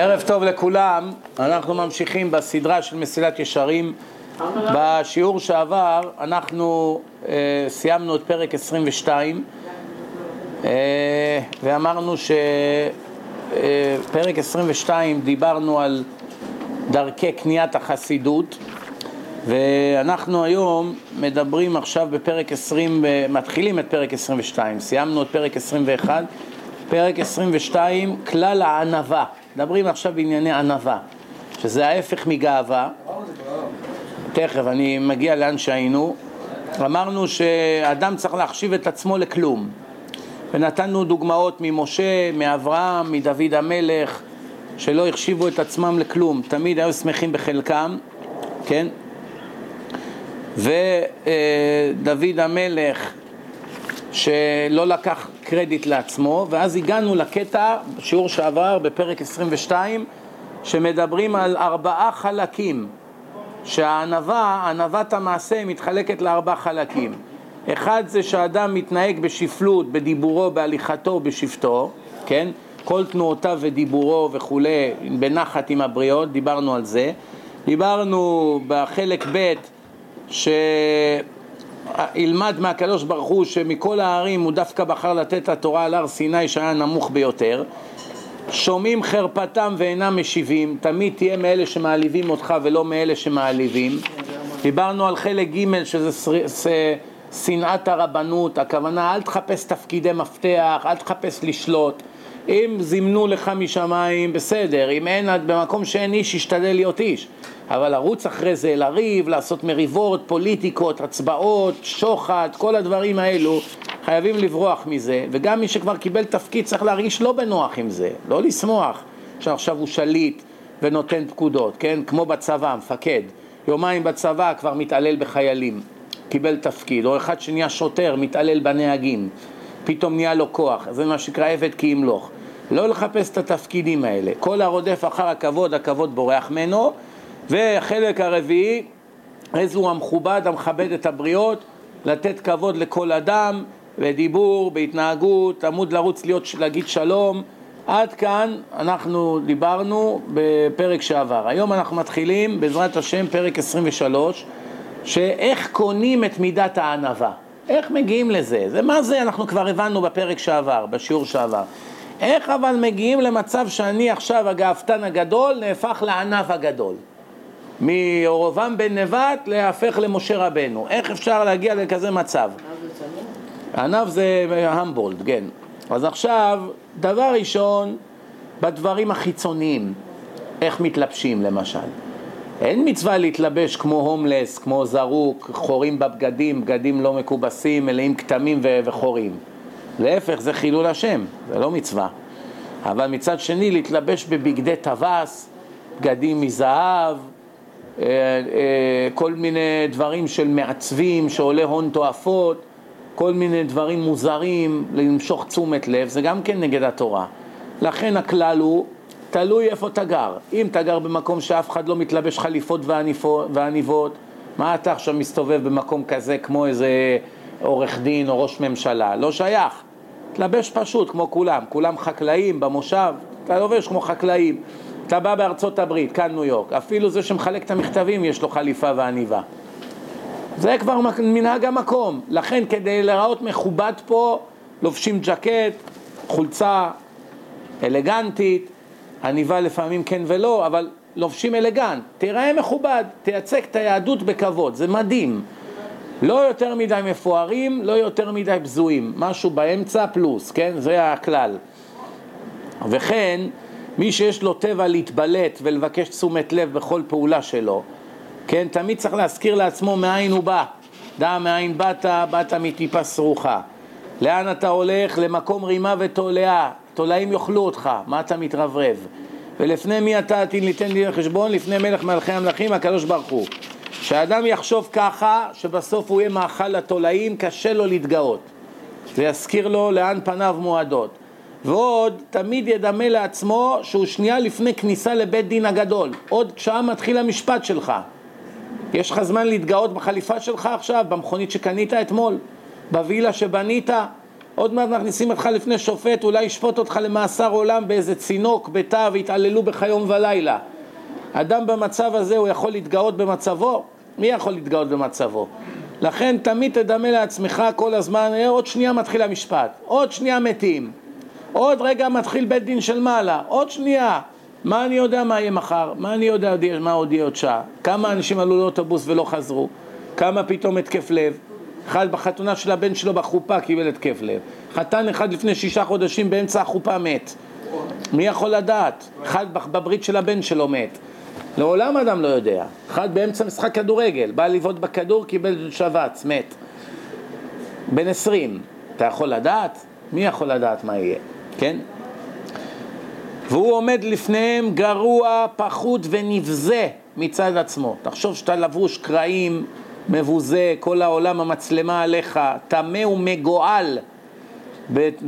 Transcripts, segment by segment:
ערב טוב לכולם, אנחנו ממשיכים בסדרה של מסילת ישרים. בשיעור שעבר אנחנו אה, סיימנו את פרק 22 אה, ואמרנו שפרק אה, 22 דיברנו על דרכי קניית החסידות ואנחנו היום מדברים עכשיו בפרק 20, מתחילים את פרק 22, סיימנו את פרק 21, פרק 22, כלל הענווה, מדברים עכשיו בענייני ענווה, שזה ההפך מגאווה, תכף אני מגיע לאן שהיינו, אמרנו שאדם צריך להחשיב את עצמו לכלום, ונתנו דוגמאות ממשה, מאברהם, מדוד המלך, שלא החשיבו את עצמם לכלום, תמיד היו שמחים בחלקם, כן? ודוד המלך שלא לקח קרדיט לעצמו, ואז הגענו לקטע, בשיעור שעבר בפרק 22, שמדברים על ארבעה חלקים, שהענווה, ענוות המעשה מתחלקת לארבעה חלקים. אחד זה שאדם מתנהג בשפלות, בדיבורו, בהליכתו, בשבטו, כן? כל תנועותיו ודיבורו וכולי, בנחת עם הבריות, דיברנו על זה. דיברנו בחלק ב' שילמד מהקדוש ברוך הוא שמכל הערים הוא דווקא בחר לתת התורה על הר סיני שהיה נמוך ביותר שומעים חרפתם ואינם משיבים, תמיד תהיה מאלה שמעליבים אותך ולא מאלה שמעליבים. דיברנו על חלק ג' שזה שנאת הרבנות, הכוונה אל תחפש תפקידי מפתח, אל תחפש לשלוט. אם זימנו לך משמיים, בסדר, אם אין, במקום שאין איש, ישתדל להיות איש. אבל לרוץ אחרי זה, לריב, לעשות מריבות, פוליטיקות, הצבעות, שוחד, כל הדברים האלו, חייבים לברוח מזה, וגם מי שכבר קיבל תפקיד צריך להרגיש לא בנוח עם זה, לא לשמוח שעכשיו הוא שליט ונותן פקודות, כן? כמו בצבא, מפקד, יומיים בצבא כבר מתעלל בחיילים, קיבל תפקיד, או אחד שנהיה שוטר, מתעלל בנהגים, פתאום נהיה לו כוח, זה מה שנקרא עבד כי ימלוך. לא לחפש את התפקידים האלה. כל הרודף אחר הכבוד, הכבוד בורח ממנו. והחלק הרביעי, איזו המכובד, המכבד את הבריות, לתת כבוד לכל אדם, בדיבור, בהתנהגות, עמוד לרוץ להיות, להגיד שלום. עד כאן אנחנו דיברנו בפרק שעבר. היום אנחנו מתחילים, בעזרת השם, פרק 23, שאיך קונים את מידת הענווה. איך מגיעים לזה? זה מה זה אנחנו כבר הבנו בפרק שעבר, בשיעור שעבר. איך אבל מגיעים למצב שאני עכשיו הגאוותן הגדול נהפך לענב הגדול? מירובעם בן נבט להפך למשה רבנו. איך אפשר להגיע לכזה מצב? ענב זה המבולד, כן. אז עכשיו, דבר ראשון, בדברים החיצוניים, איך מתלבשים למשל. אין מצווה להתלבש כמו הומלס, כמו זרוק, חורים בבגדים, בגדים לא מכובסים, מלאים כתמים וחורים. להפך, זה חילול השם, זה לא מצווה. אבל מצד שני, להתלבש בבגדי טווס, בגדים מזהב, אה, אה, כל מיני דברים של מעצבים שעולה הון תועפות, כל מיני דברים מוזרים, למשוך תשומת לב, זה גם כן נגד התורה. לכן הכלל הוא, תלוי איפה אתה גר. אם אתה גר במקום שאף אחד לא מתלבש חליפות ועניבות, מה אתה עכשיו מסתובב במקום כזה כמו איזה עורך דין או ראש ממשלה? לא שייך. תלבש פשוט כמו כולם, כולם חקלאים במושב, אתה לובש כמו חקלאים. אתה בא בארצות הברית, כאן ניו יורק, אפילו זה שמחלק את המכתבים יש לו חליפה ועניבה. זה כבר מנהג המקום. לכן כדי להיראות מכובד פה, לובשים ג'קט, חולצה אלגנטית, עניבה לפעמים כן ולא, אבל לובשים אלגנט. תיראה מכובד, תייצג את היהדות בכבוד, זה מדהים. לא יותר מדי מפוארים, לא יותר מדי בזויים, משהו באמצע פלוס, כן? זה הכלל. וכן, מי שיש לו טבע להתבלט ולבקש תשומת לב בכל פעולה שלו, כן, תמיד צריך להזכיר לעצמו מאין הוא בא. דע מאין באת, באת מטיפה סרוחה. לאן אתה הולך? למקום רימה ותולעה. תולעים יאכלו אותך, מה אתה מתרברב? ולפני מי אתה תיתן לי חשבון? לפני מלך מלכי המלכים, הקדוש ברוך הוא. שהאדם יחשוב ככה, שבסוף הוא יהיה מאכל לתולעים, קשה לו להתגאות. זה יזכיר לו לאן פניו מועדות. ועוד, תמיד ידמה לעצמו שהוא שנייה לפני כניסה לבית דין הגדול. עוד שעה מתחיל המשפט שלך. יש לך זמן להתגאות בחליפה שלך עכשיו, במכונית שקנית אתמול, בווילה שבנית, עוד מעט מכניסים אותך לפני שופט, אולי ישפוט אותך למאסר עולם באיזה צינוק, בתא, ויתעללו בך יום ולילה. אדם במצב הזה, הוא יכול להתגאות במצבו? מי יכול להתגאות במצבו? לכן תמיד תדמה לעצמך כל הזמן, אה, עוד שנייה מתחיל המשפט, עוד שנייה מתים, עוד רגע מתחיל בית דין של מעלה, עוד שנייה. מה אני יודע מה יהיה מחר? מה אני יודע מה עוד יהיה עוד שעה? כמה אנשים עלו לאוטובוס ולא חזרו? כמה פתאום התקף לב? אחד בחתונה של הבן שלו בחופה קיבל התקף לב. חתן אחד לפני שישה חודשים באמצע החופה מת. מי יכול לדעת? אחד בברית של הבן שלו מת. לעולם אדם לא יודע. אחד באמצע משחק כדורגל, בא לבעוט בכדור, קיבל שבץ, מת. בן עשרים. אתה יכול לדעת? מי יכול לדעת מה יהיה? כן? והוא עומד לפניהם גרוע, פחות ונבזה מצד עצמו. תחשוב שאתה לבוש קרעים, מבוזה, כל העולם המצלמה עליך, טמא ומגועל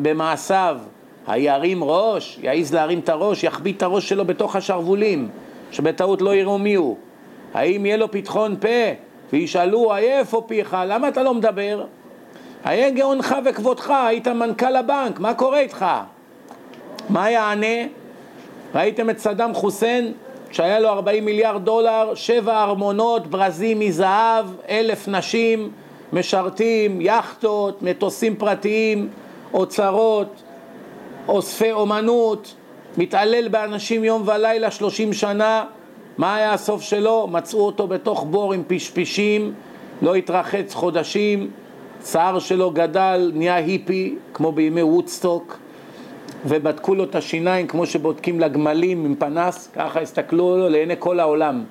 במעשיו. הירים ראש, יעז להרים את הראש, יחביא את הראש שלו בתוך השרוולים, שבטעות לא יראו מי הוא. האם יהיה לו פתחון פה, וישאלו, איפה פיך, למה אתה לא מדבר? היה גאונך וכבודך, היית מנכ"ל הבנק, מה קורה איתך? מה יענה? ראיתם את סדאם חוסיין, שהיה לו 40 מיליארד דולר, שבע ארמונות ברזים מזהב, אלף נשים, משרתים, יכטות, מטוסים פרטיים, אוצרות, אוספי אומנות, מתעלל באנשים יום ולילה שלושים שנה, מה היה הסוף שלו? מצאו אותו בתוך בור עם פשפשים, לא התרחץ חודשים, שיער שלו גדל, נהיה היפי, כמו בימי וודסטוק, ובדקו לו את השיניים כמו שבודקים לגמלים עם פנס, ככה הסתכלו לו לעיני כל העולם,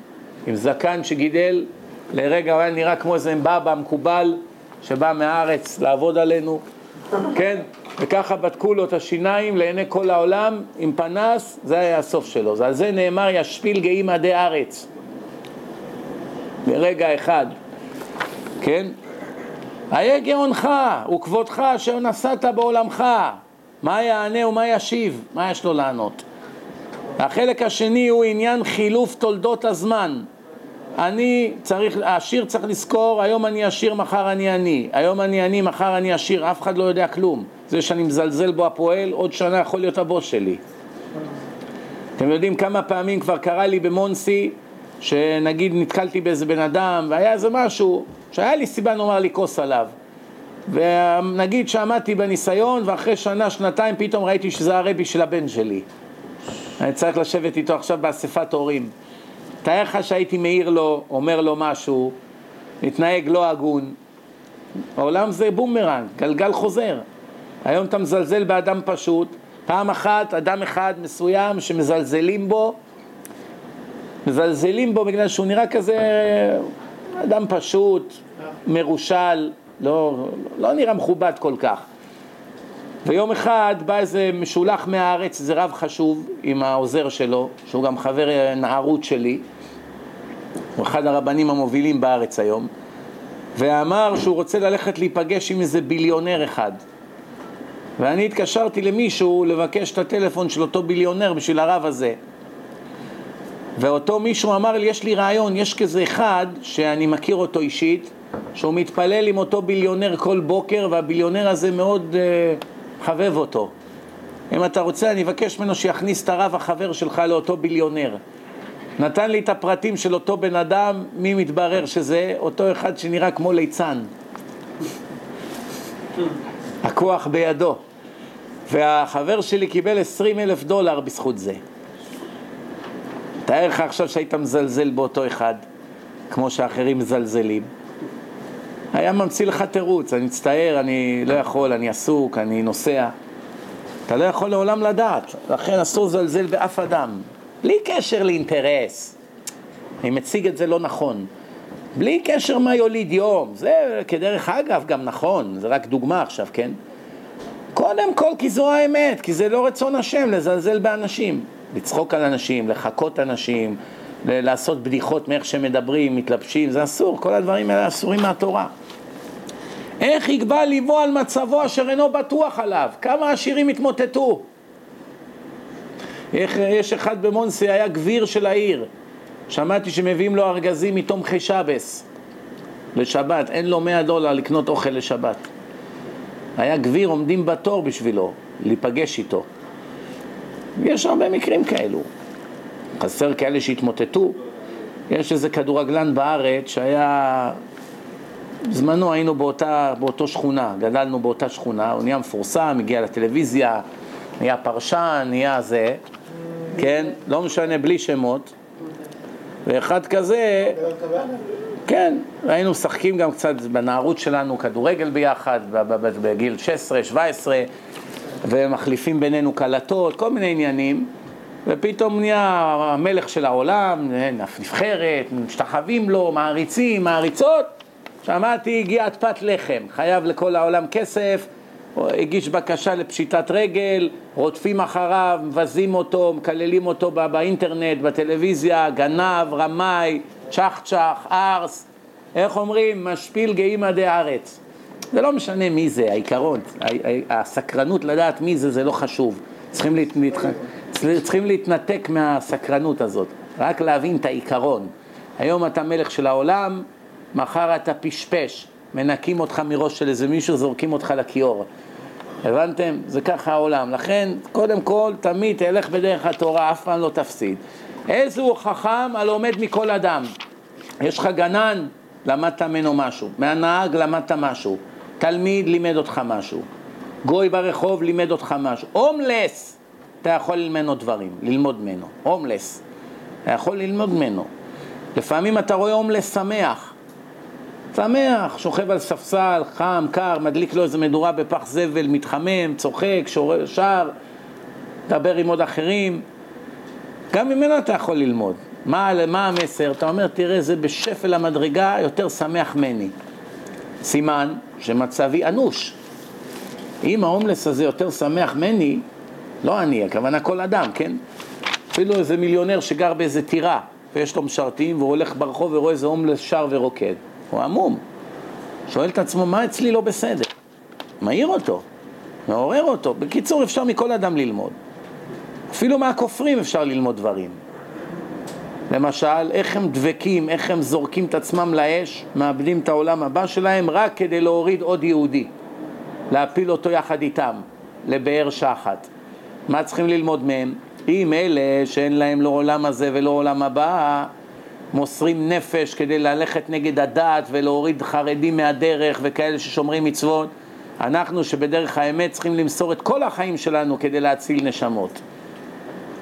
עם זקן שגידל, לרגע הוא היה נראה כמו איזה מבבא מקובל שבא מהארץ לעבוד עלינו, כן? וככה בדקו לו את השיניים לעיני כל העולם עם פנס, זה היה הסוף שלו. על זה נאמר ישפיל גאים עדי ארץ. ברגע אחד, כן? היה גאונך וכבודך אשר נשאת בעולמך. מה יענה ומה ישיב? מה יש לו לענות? החלק השני הוא עניין חילוף תולדות הזמן. אני צריך, העשיר צריך לזכור, היום אני עשיר, מחר אני עני. היום אני עני, מחר אני עשיר, אף אחד לא יודע כלום. זה שאני מזלזל בו הפועל, עוד שנה יכול להיות הבוס שלי. אתם יודעים כמה פעמים כבר קרה לי במונסי, שנגיד נתקלתי באיזה בן אדם, והיה איזה משהו, שהיה לי סיבה נאמר לכעוס עליו. ונגיד שעמדתי בניסיון, ואחרי שנה, שנתיים, פתאום ראיתי שזה הרבי של הבן שלי. אני צריך לשבת איתו עכשיו באספת הורים. תאר לך שהייתי מעיר לו, אומר לו משהו, מתנהג לא הגון. העולם זה בומרנג, גלגל חוזר. היום אתה מזלזל באדם פשוט, פעם אחת אדם אחד מסוים שמזלזלים בו, מזלזלים בו בגלל שהוא נראה כזה אדם פשוט, מרושל, לא, לא נראה מכובד כל כך. ויום אחד בא איזה משולח מהארץ, איזה רב חשוב עם העוזר שלו, שהוא גם חבר נערות שלי, הוא אחד הרבנים המובילים בארץ היום, ואמר שהוא רוצה ללכת להיפגש עם איזה ביליונר אחד. ואני התקשרתי למישהו לבקש את הטלפון של אותו ביליונר בשביל הרב הזה. ואותו מישהו אמר לי, יש לי רעיון, יש כזה אחד שאני מכיר אותו אישית, שהוא מתפלל עם אותו ביליונר כל בוקר, והביליונר הזה מאוד uh, חבב אותו. אם אתה רוצה, אני אבקש ממנו שיכניס את הרב החבר שלך לאותו ביליונר. נתן לי את הפרטים של אותו בן אדם, מי מתברר שזה? אותו אחד שנראה כמו ליצן. הכוח בידו. והחבר שלי קיבל עשרים אלף דולר בזכות זה. תאר לך עכשיו שהיית מזלזל באותו אחד, כמו שאחרים מזלזלים. היה ממציא לך תירוץ, אני מצטער, אני לא יכול, אני עסוק, אני נוסע. אתה לא יכול לעולם לדעת, לכן אסור לזלזל באף אדם, בלי קשר לאינטרס. אני מציג את זה לא נכון. בלי קשר מה יוליד יום, זה כדרך אגב גם נכון, זה רק דוגמה עכשיו, כן? קודם כל כי זו האמת, כי זה לא רצון השם לזלזל באנשים, לצחוק על אנשים, לחקות אנשים, לעשות בדיחות מאיך שמדברים, מתלבשים, זה אסור, כל הדברים האלה אסורים מהתורה. איך יגבה ליבו על מצבו אשר אינו בטוח עליו? כמה עשירים התמוטטו? איך, יש אחד במונסי, היה גביר של העיר, שמעתי שמביאים לו ארגזים מתומכי שבס לשבת, אין לו מאה דולר לקנות אוכל לשבת. היה גביר עומדים בתור בשבילו, להיפגש איתו. יש הרבה מקרים כאלו. חסר כאלה שהתמוטטו. יש איזה כדורגלן בארץ שהיה... בזמנו היינו באותה, באותו שכונה, גדלנו באותה שכונה, הוא נהיה מפורסם, הגיע לטלוויזיה, נהיה פרשן, נהיה זה, כן? לא משנה, בלי שמות. ואחד כזה, כן, היינו משחקים גם קצת בנערות שלנו כדורגל ביחד, בגיל 16, 17, ומחליפים בינינו קלטות, כל מיני עניינים, ופתאום נהיה המלך של העולם, נבחרת, משתחווים לו, מעריצים, מעריצות. שמעתי, הגיעת פת לחם, חייב לכל העולם כסף, הגיש בקשה לפשיטת רגל, רודפים אחריו, מבזים אותו, מקללים אותו באינטרנט, בטלוויזיה, גנב, רמאי, צ'ח צ'ח, ארס, איך אומרים? משפיל גאימא דארץ. זה לא משנה מי זה, העיקרון, הסקרנות לדעת מי זה, זה לא חשוב. צריכים, להת... צריכים להתנתק מהסקרנות הזאת, רק להבין את העיקרון. היום אתה מלך של העולם, מחר אתה פשפש, מנקים אותך מראש של איזה מישהו, זורקים אותך לכיור. הבנתם? זה ככה העולם. לכן, קודם כל, תמיד תלך בדרך התורה, אף פעם לא תפסיד. איזה הוא חכם הלומד מכל אדם. יש לך גנן, למדת ממנו משהו. מהנהג למדת משהו. תלמיד לימד אותך משהו. גוי ברחוב לימד אותך משהו. הומלס, אתה יכול ללמד דברים, ללמוד ממנו. הומלס, אתה יכול ללמוד ממנו. לפעמים אתה רואה הומלס שמח. שמח, שוכב על ספסל, חם, קר, מדליק לו איזה מדורה בפח זבל, מתחמם, צוחק, שר, מדבר עם עוד אחרים. גם ממנו אתה יכול ללמוד. מה, מה המסר? אתה אומר, תראה, זה בשפל המדרגה יותר שמח ממני. סימן שמצבי אנוש. אם ההומלס הזה יותר שמח ממני, לא אני, הכוונה כל אדם, כן? אפילו איזה מיליונר שגר באיזה טירה ויש לו משרתים והוא הולך ברחוב ורואה איזה הומלס שר ורוקד. הוא עמום. שואל את עצמו, מה אצלי לא בסדר? מעיר אותו, מעורר אותו. בקיצור, אפשר מכל אדם ללמוד. אפילו מהכופרים אפשר ללמוד דברים. למשל, איך הם דבקים, איך הם זורקים את עצמם לאש, מאבדים את העולם הבא שלהם רק כדי להוריד עוד יהודי, להפיל אותו יחד איתם, לבאר שחת. מה צריכים ללמוד מהם? אם אלה שאין להם לא עולם הזה ולא עולם הבא, מוסרים נפש כדי ללכת נגד הדת ולהוריד חרדים מהדרך וכאלה ששומרים מצוות, אנחנו שבדרך האמת צריכים למסור את כל החיים שלנו כדי להציל נשמות.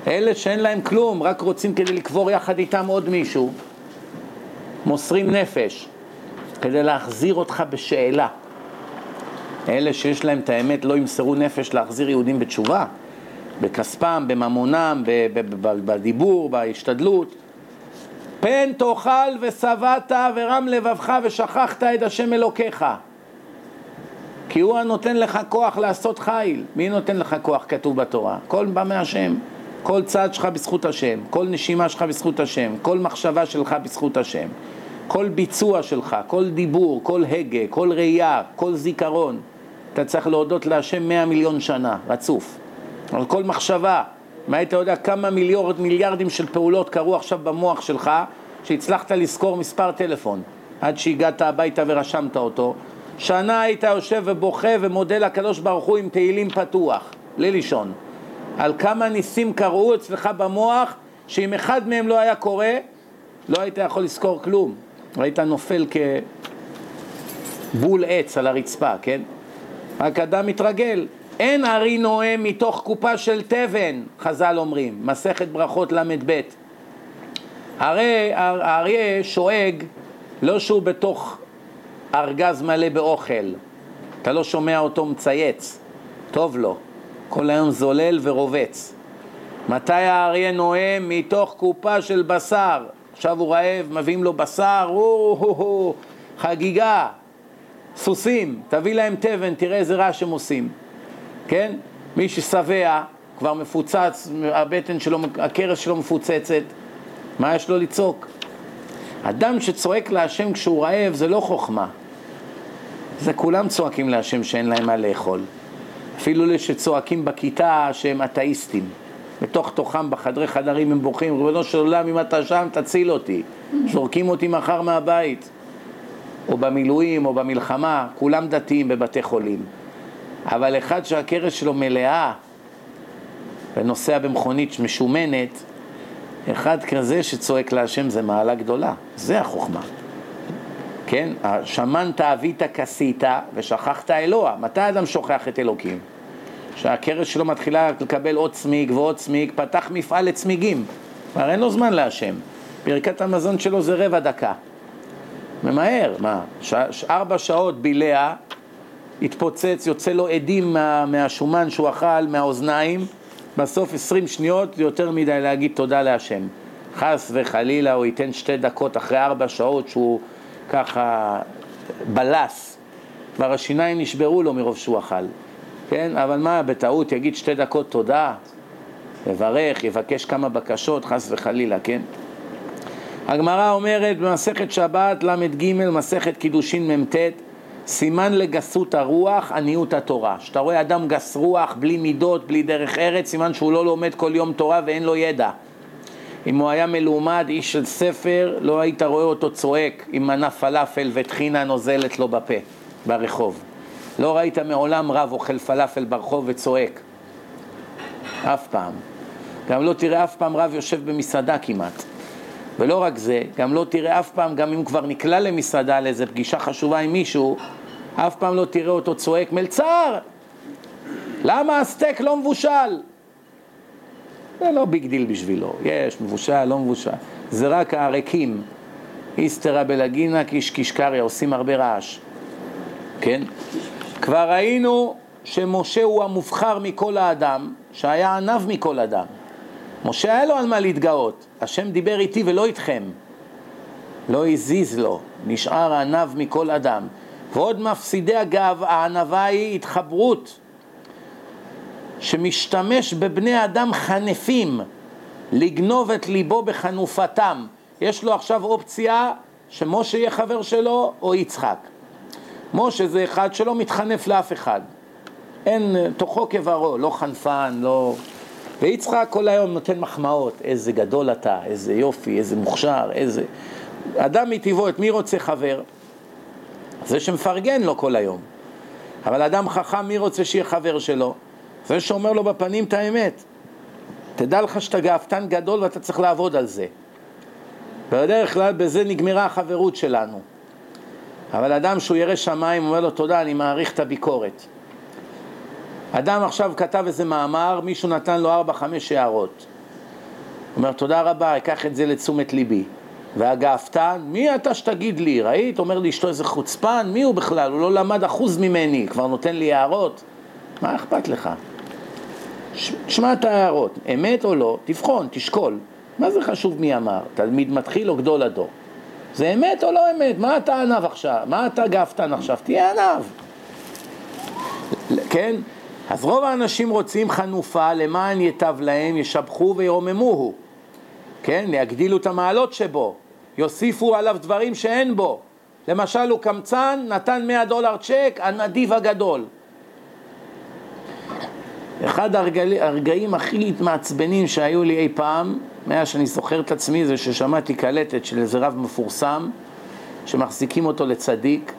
אלה שאין להם כלום, רק רוצים כדי לקבור יחד איתם עוד מישהו, מוסרים נפש כדי להחזיר אותך בשאלה. אלה שיש להם את האמת לא ימסרו נפש להחזיר יהודים בתשובה, בכספם, בממונם, בדיבור, בהשתדלות. פן תאכל ושבעת ורם לבבך ושכחת את השם אלוקיך. כי הוא הנותן לך כוח לעשות חיל. מי נותן לך כוח כתוב בתורה? כל בא מהשם. כל צעד שלך בזכות השם, כל נשימה שלך בזכות השם, כל מחשבה שלך בזכות השם, כל ביצוע שלך, כל דיבור, כל הגה, כל ראייה, כל זיכרון, אתה צריך להודות להשם מאה מיליון שנה, רצוף. על כל מחשבה, מה היית יודע כמה מיליארד, מיליארדים של פעולות קרו עכשיו במוח שלך, שהצלחת לזכור מספר טלפון, עד שהגעת הביתה ורשמת אותו. שנה היית יושב ובוכה ומודה לקדוש ברוך הוא עם תהילים פתוח, בלי לישון. על כמה ניסים קרו אצלך במוח, שאם אחד מהם לא היה קורה, לא היית יכול לזכור כלום. היית נופל כבול עץ על הרצפה, כן? רק אדם מתרגל. אין ארי נואם מתוך קופה של תבן, חז"ל אומרים, מסכת ברכות ל"ב. הרי האריה שואג לא שהוא בתוך ארגז מלא באוכל, אתה לא שומע אותו מצייץ, טוב לו. כל היום זולל ורובץ. מתי האריה נואם? מתוך קופה של בשר. עכשיו הוא רעב, מביאים לו בשר, או, חגיגה. סוסים, תביא להם תבן, תראה איזה רעש הם עושים. כן? מי ששבע, כבר מפוצץ, הבטן שלו, הכרס שלו מפוצצת, מה יש לו לצעוק? אדם שצועק להשם כשהוא רעב זה לא חוכמה. זה כולם צועקים להשם שאין להם מה לאכול. אפילו אלה שצועקים בכיתה שהם אתאיסטים. בתוך תוכם בחדרי חדרים הם בוכים, ריבונו של עולם אם אתה שם תציל אותי, זורקים אותי מחר מהבית. או במילואים או במלחמה, כולם דתיים בבתי חולים. אבל אחד שהקרש שלו מלאה ונוסע במכונית משומנת, אחד כזה שצועק להשם זה מעלה גדולה, זה החוכמה. כן? שמנת אבית כסית ושכחת אלוה. מתי אדם שוכח את אלוקים? שהקרש שלו מתחילה לקבל עוד צמיג ועוד צמיג, פתח מפעל לצמיגים. כבר אין לו זמן להשם. ברכת המזון שלו זה רבע דקה. ממהר, מה? ש... ארבע שעות בילע, התפוצץ, יוצא לו עדים מה... מהשומן שהוא אכל, מהאוזניים, בסוף עשרים שניות זה יותר מדי להגיד תודה להשם. חס וחלילה הוא ייתן שתי דקות אחרי ארבע שעות שהוא ככה בלס, כבר השיניים נשברו לו מרוב שהוא אכל, כן? אבל מה, בטעות יגיד שתי דקות תודה, יברך, יבקש כמה בקשות, חס וחלילה, כן? הגמרא אומרת במסכת שבת ל"ג, מסכת קידושין מ"ט, סימן לגסות הרוח, עניות התורה. כשאתה רואה אדם גס רוח, בלי מידות, בלי דרך ארץ, סימן שהוא לא לומד כל יום תורה ואין לו ידע. אם הוא היה מלומד, איש של ספר, לא היית רואה אותו צועק עם מנה פלאפל וטחינה נוזלת לו בפה, ברחוב. לא ראית מעולם רב אוכל פלאפל ברחוב וצועק. אף פעם. גם לא תראה אף פעם רב יושב במסעדה כמעט. ולא רק זה, גם לא תראה אף פעם, גם אם כבר נקלע למסעדה לאיזה פגישה חשובה עם מישהו, אף פעם לא תראה אותו צועק, מלצר! למה הסטייק לא מבושל? זה לא big deal בשבילו, יש, מבושל, לא מבושל. זה רק הריקים, איסתרא בלגינא קיש קיש קריא, עושים הרבה רעש, כן? כבר ראינו שמשה הוא המובחר מכל האדם, שהיה עניו מכל אדם. משה היה לו על מה להתגאות, השם דיבר איתי ולא איתכם. לא הזיז לו, נשאר עניו מכל אדם. ועוד מפסידי הגב, הענווה היא התחברות שמשתמש בבני אדם חנפים לגנוב את ליבו בחנופתם. יש לו עכשיו אופציה שמשה יהיה חבר שלו או יצחק. משה זה אחד שלא מתחנף לאף אחד. אין תוכו כברו, לא חנפן, לא... ויצחק כל היום נותן מחמאות, איזה גדול אתה, איזה יופי, איזה מוכשר, איזה... אדם מטבעו, את מי רוצה חבר? זה שמפרגן לו כל היום. אבל אדם חכם, מי רוצה שיהיה חבר שלו? זה שאומר לו בפנים את האמת. תדע לך שאתה גאוותן גדול ואתה צריך לעבוד על זה. בדרך כלל בזה נגמרה החברות שלנו. אבל אדם שהוא ירא שמיים אומר לו תודה, אני מעריך את הביקורת. אדם עכשיו כתב איזה מאמר, מישהו נתן לו ארבע, חמש הערות. אומר תודה רבה, אקח את זה לתשומת ליבי. והגאוותן, מי אתה שתגיד לי? ראית? אומר לי אשתו איזה חוצפן, מי הוא בכלל? הוא לא למד אחוז ממני, כבר נותן לי הערות. מה אכפת לך? שמע את ההערות, אמת או לא, תבחון, תשקול. מה זה חשוב מי אמר? תלמיד מתחיל או גדול הדור? זה אמת או לא אמת? מה אתה ענב עכשיו? מה אתה גאוותן עכשיו? תהיה ענב. כן? אז רוב האנשים רוצים חנופה למען ייטב להם, ישבחו וירוממוהו. כן? יגדילו את המעלות שבו, יוסיפו עליו דברים שאין בו. למשל הוא קמצן, נתן 100 דולר צ'ק, הנדיב הגדול. אחד הרגעים, הרגעים הכי מעצבנים שהיו לי אי פעם, מאז שאני זוכר את עצמי, זה ששמעתי קלטת של איזה רב מפורסם, שמחזיקים אותו לצדיק,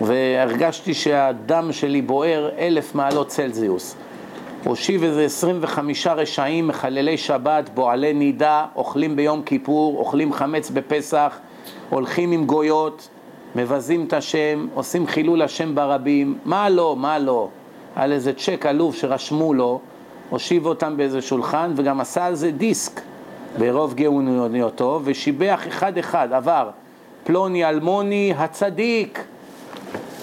והרגשתי שהדם שלי בוער אלף מעלות צלזיוס. הושיב איזה 25 רשעים, מחללי שבת, בועלי נידה, אוכלים ביום כיפור, אוכלים חמץ בפסח, הולכים עם גויות, מבזים את השם, עושים חילול השם ברבים, מה לא, מה לא. על איזה צ'ק עלוב שרשמו לו, הושיב אותם באיזה שולחן וגם עשה על זה דיסק ברוב גאוניותו ושיבח אחד אחד, עבר. פלוני אלמוני הצדיק,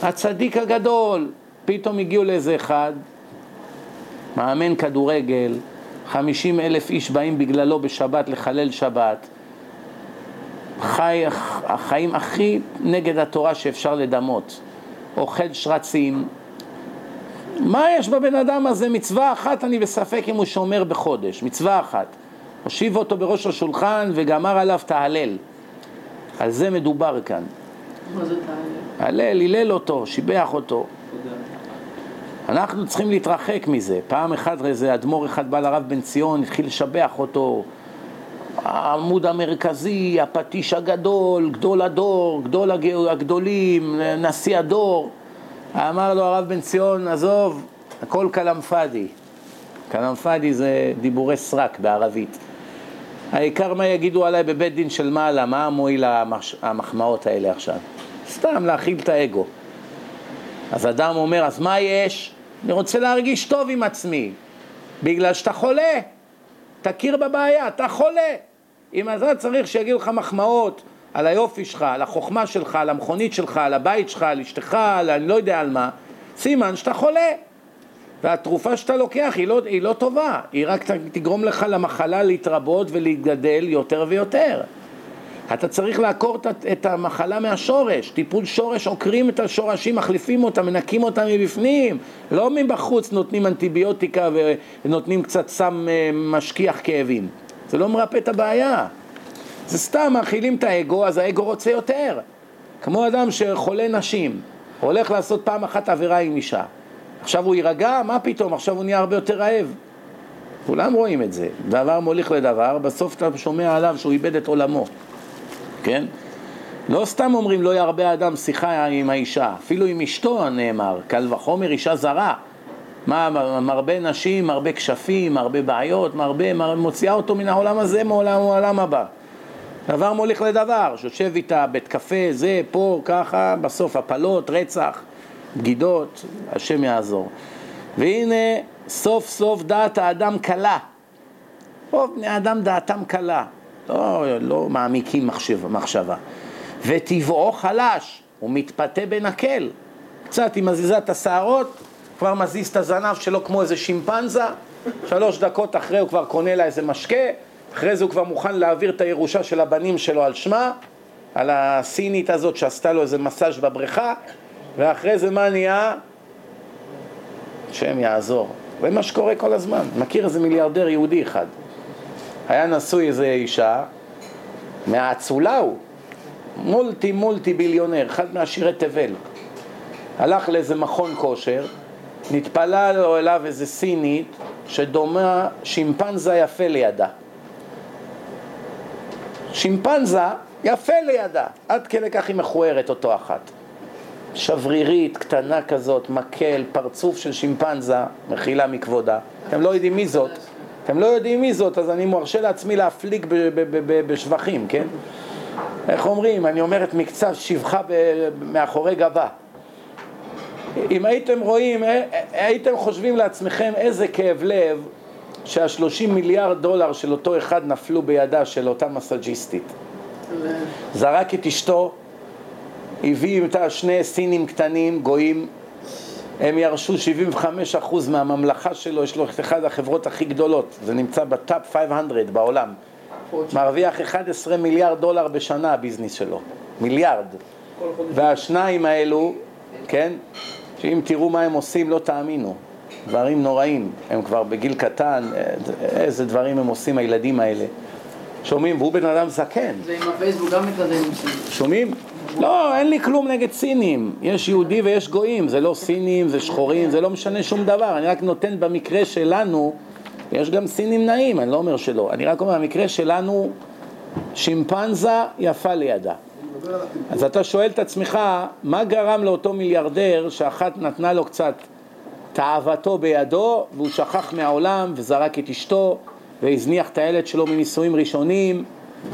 הצדיק הגדול, פתאום הגיעו לאיזה אחד, מאמן כדורגל, חמישים אלף איש באים בגללו בשבת לחלל שבת, חי, החיים הכי נגד התורה שאפשר לדמות, אוכל שרצים, מה יש בבן אדם הזה? מצווה אחת, אני בספק אם הוא שומר בחודש, מצווה אחת. הושיב אותו בראש השולחן וגמר עליו תהלל. על זה מדובר כאן. מה זה תהלל? הלל, הלל אותו, שיבח אותו. אנחנו צריכים להתרחק מזה. פעם אחת איזה אדמו"ר אחד בא לרב בן ציון, התחיל לשבח אותו. העמוד המרכזי, הפטיש הגדול, גדול הדור, גדול הגדולים, נשיא הדור. אמר לו הרב בן ציון, עזוב, הכל כלאם פאדי. כלאם פאדי זה דיבורי סרק בערבית. העיקר מה יגידו עליי בבית דין של מעלה, מה מועיל המש... המחמאות האלה עכשיו? סתם להכיל את האגו. אז אדם אומר, אז מה יש? אני רוצה להרגיש טוב עם עצמי, בגלל שאתה חולה. תכיר בבעיה, אתה חולה. אם אתה צריך שיגידו לך מחמאות על היופי שלך, על החוכמה שלך, על המכונית שלך, על הבית שלך, על אשתך, על אני לא יודע על מה, סימן שאתה חולה. והתרופה שאתה לוקח היא לא, היא לא טובה, היא רק תגרום לך למחלה להתרבות ולהתגדל יותר ויותר. אתה צריך לעקור את המחלה מהשורש, טיפול שורש, עוקרים את השורשים, מחליפים אותם, מנקים אותם מבפנים, לא מבחוץ נותנים אנטיביוטיקה ונותנים קצת סם אה, משכיח כאבים, זה לא מרפא את הבעיה, זה סתם מאכילים את האגו, אז האגו רוצה יותר, כמו אדם שחולה נשים, הולך לעשות פעם אחת עבירה עם אישה, עכשיו הוא יירגע? מה פתאום? עכשיו הוא נהיה הרבה יותר רעב. כולם רואים את זה. דבר מוליך לדבר, בסוף אתה שומע עליו שהוא איבד את עולמו. כן? לא סתם אומרים לא ירבה אדם שיחה עם האישה, אפילו עם אשתו נאמר, קל וחומר אישה זרה. מה, מרבה נשים, מרבה כשפים, מרבה בעיות, מרבה, מר... מוציאה אותו מן העולם הזה מעולם העולם הבא. דבר מוליך לדבר, שיושב איתה, בית קפה, זה, פה, ככה, בסוף הפלות, רצח. בגידות, השם יעזור. והנה סוף סוף דעת האדם קלה. רוב בני אדם דעתם קלה, לא, לא מעמיקים מחשב, מחשבה. וטבעו חלש, הוא מתפתה בנקל. קצת היא מזיזה את השערות, כבר מזיז את הזנב שלו כמו איזה שימפנזה, שלוש דקות אחרי הוא כבר קונה לה איזה משקה, אחרי זה הוא כבר מוכן להעביר את הירושה של הבנים שלו על שמה, על הסינית הזאת שעשתה לו איזה מסאז' בבריכה, ואחרי זה מה נהיה? השם יעזור. זה מה שקורה כל הזמן. מכיר איזה מיליארדר יהודי אחד. היה נשוי איזה אישה, מהאצולה הוא, מולטי מולטי ביליונר, אחד מעשירי תבל. הלך לאיזה מכון כושר, נתפלה לו אליו איזה סינית שדומה שימפנזה יפה לידה. שימפנזה יפה לידה, עד כדי כך היא מכוערת אותו אחת. שברירית, קטנה כזאת, מקל, פרצוף של שימפנזה, מחילה מכבודה. אתם לא יודעים מי זאת, אתם לא יודעים מי זאת, אז אני מרשה לעצמי להפליג בשבחים, כן? איך אומרים? אני אומר את מקצת שבחה מאחורי גבה. אם הייתם רואים, אה, הייתם חושבים לעצמכם איזה כאב לב שהשלושים מיליארד דולר של אותו אחד נפלו בידה של אותה מסאג'יסטית. זרק את אשתו, הביא איתה שני סינים קטנים, גויים, הם ירשו 75% מהממלכה שלו, יש לו את אחת החברות הכי גדולות, זה נמצא בטאפ 500 בעולם. מרוויח 11 מיליארד דולר בשנה הביזנס שלו, מיליארד. והשניים האלו, כן, שאם תראו מה הם עושים לא תאמינו, דברים נוראים, הם כבר בגיל קטן, איזה דברים הם עושים הילדים האלה. שומעים? והוא בן אדם זקן. זה עם הפייסבוק גם מתקדם. שומעים? לא, אין לי כלום נגד סינים. יש יהודי ויש גויים, זה לא סינים, זה שחורים, זה לא משנה שום דבר. אני רק נותן במקרה שלנו, יש גם סינים נעים, אני לא אומר שלא. אני רק אומר, במקרה שלנו, שימפנזה יפה לידה. אז אתה שואל את עצמך, מה גרם לאותו מיליארדר שאחת נתנה לו קצת תאוותו בידו, והוא שכח מהעולם וזרק את אשתו והזניח את הילד שלו מנישואים ראשונים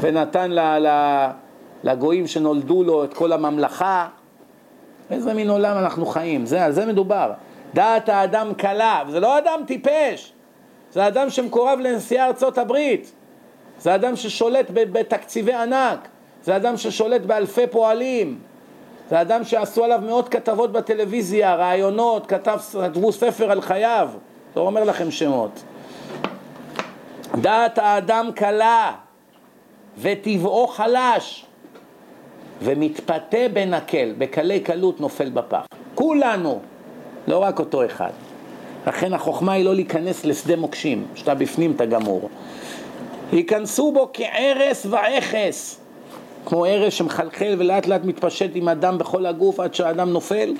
ונתן לה, לה, לגויים שנולדו לו את כל הממלכה. איזה מין עולם אנחנו חיים? זה, על זה מדובר. דעת האדם קלה, וזה לא אדם טיפש, זה אדם שמקורב לנשיאי ארצות הברית, זה אדם ששולט בתקציבי ענק, זה אדם ששולט באלפי פועלים, זה אדם שעשו עליו מאות כתבות בטלוויזיה, רעיונות, כתב, כתבו ספר על חייו, לא אומר לכם שמות. דעת האדם קלה וטבעו חלש ומתפתה בנקל, בקלי קלות נופל בפח. כולנו, לא רק אותו אחד. לכן החוכמה היא לא להיכנס לשדה מוקשים, שאתה בפנים אתה גמור. ייכנסו בו כערס ואכס, כמו ערס שמחלחל ולאט לאט מתפשט עם הדם בכל הגוף עד שהאדם נופל.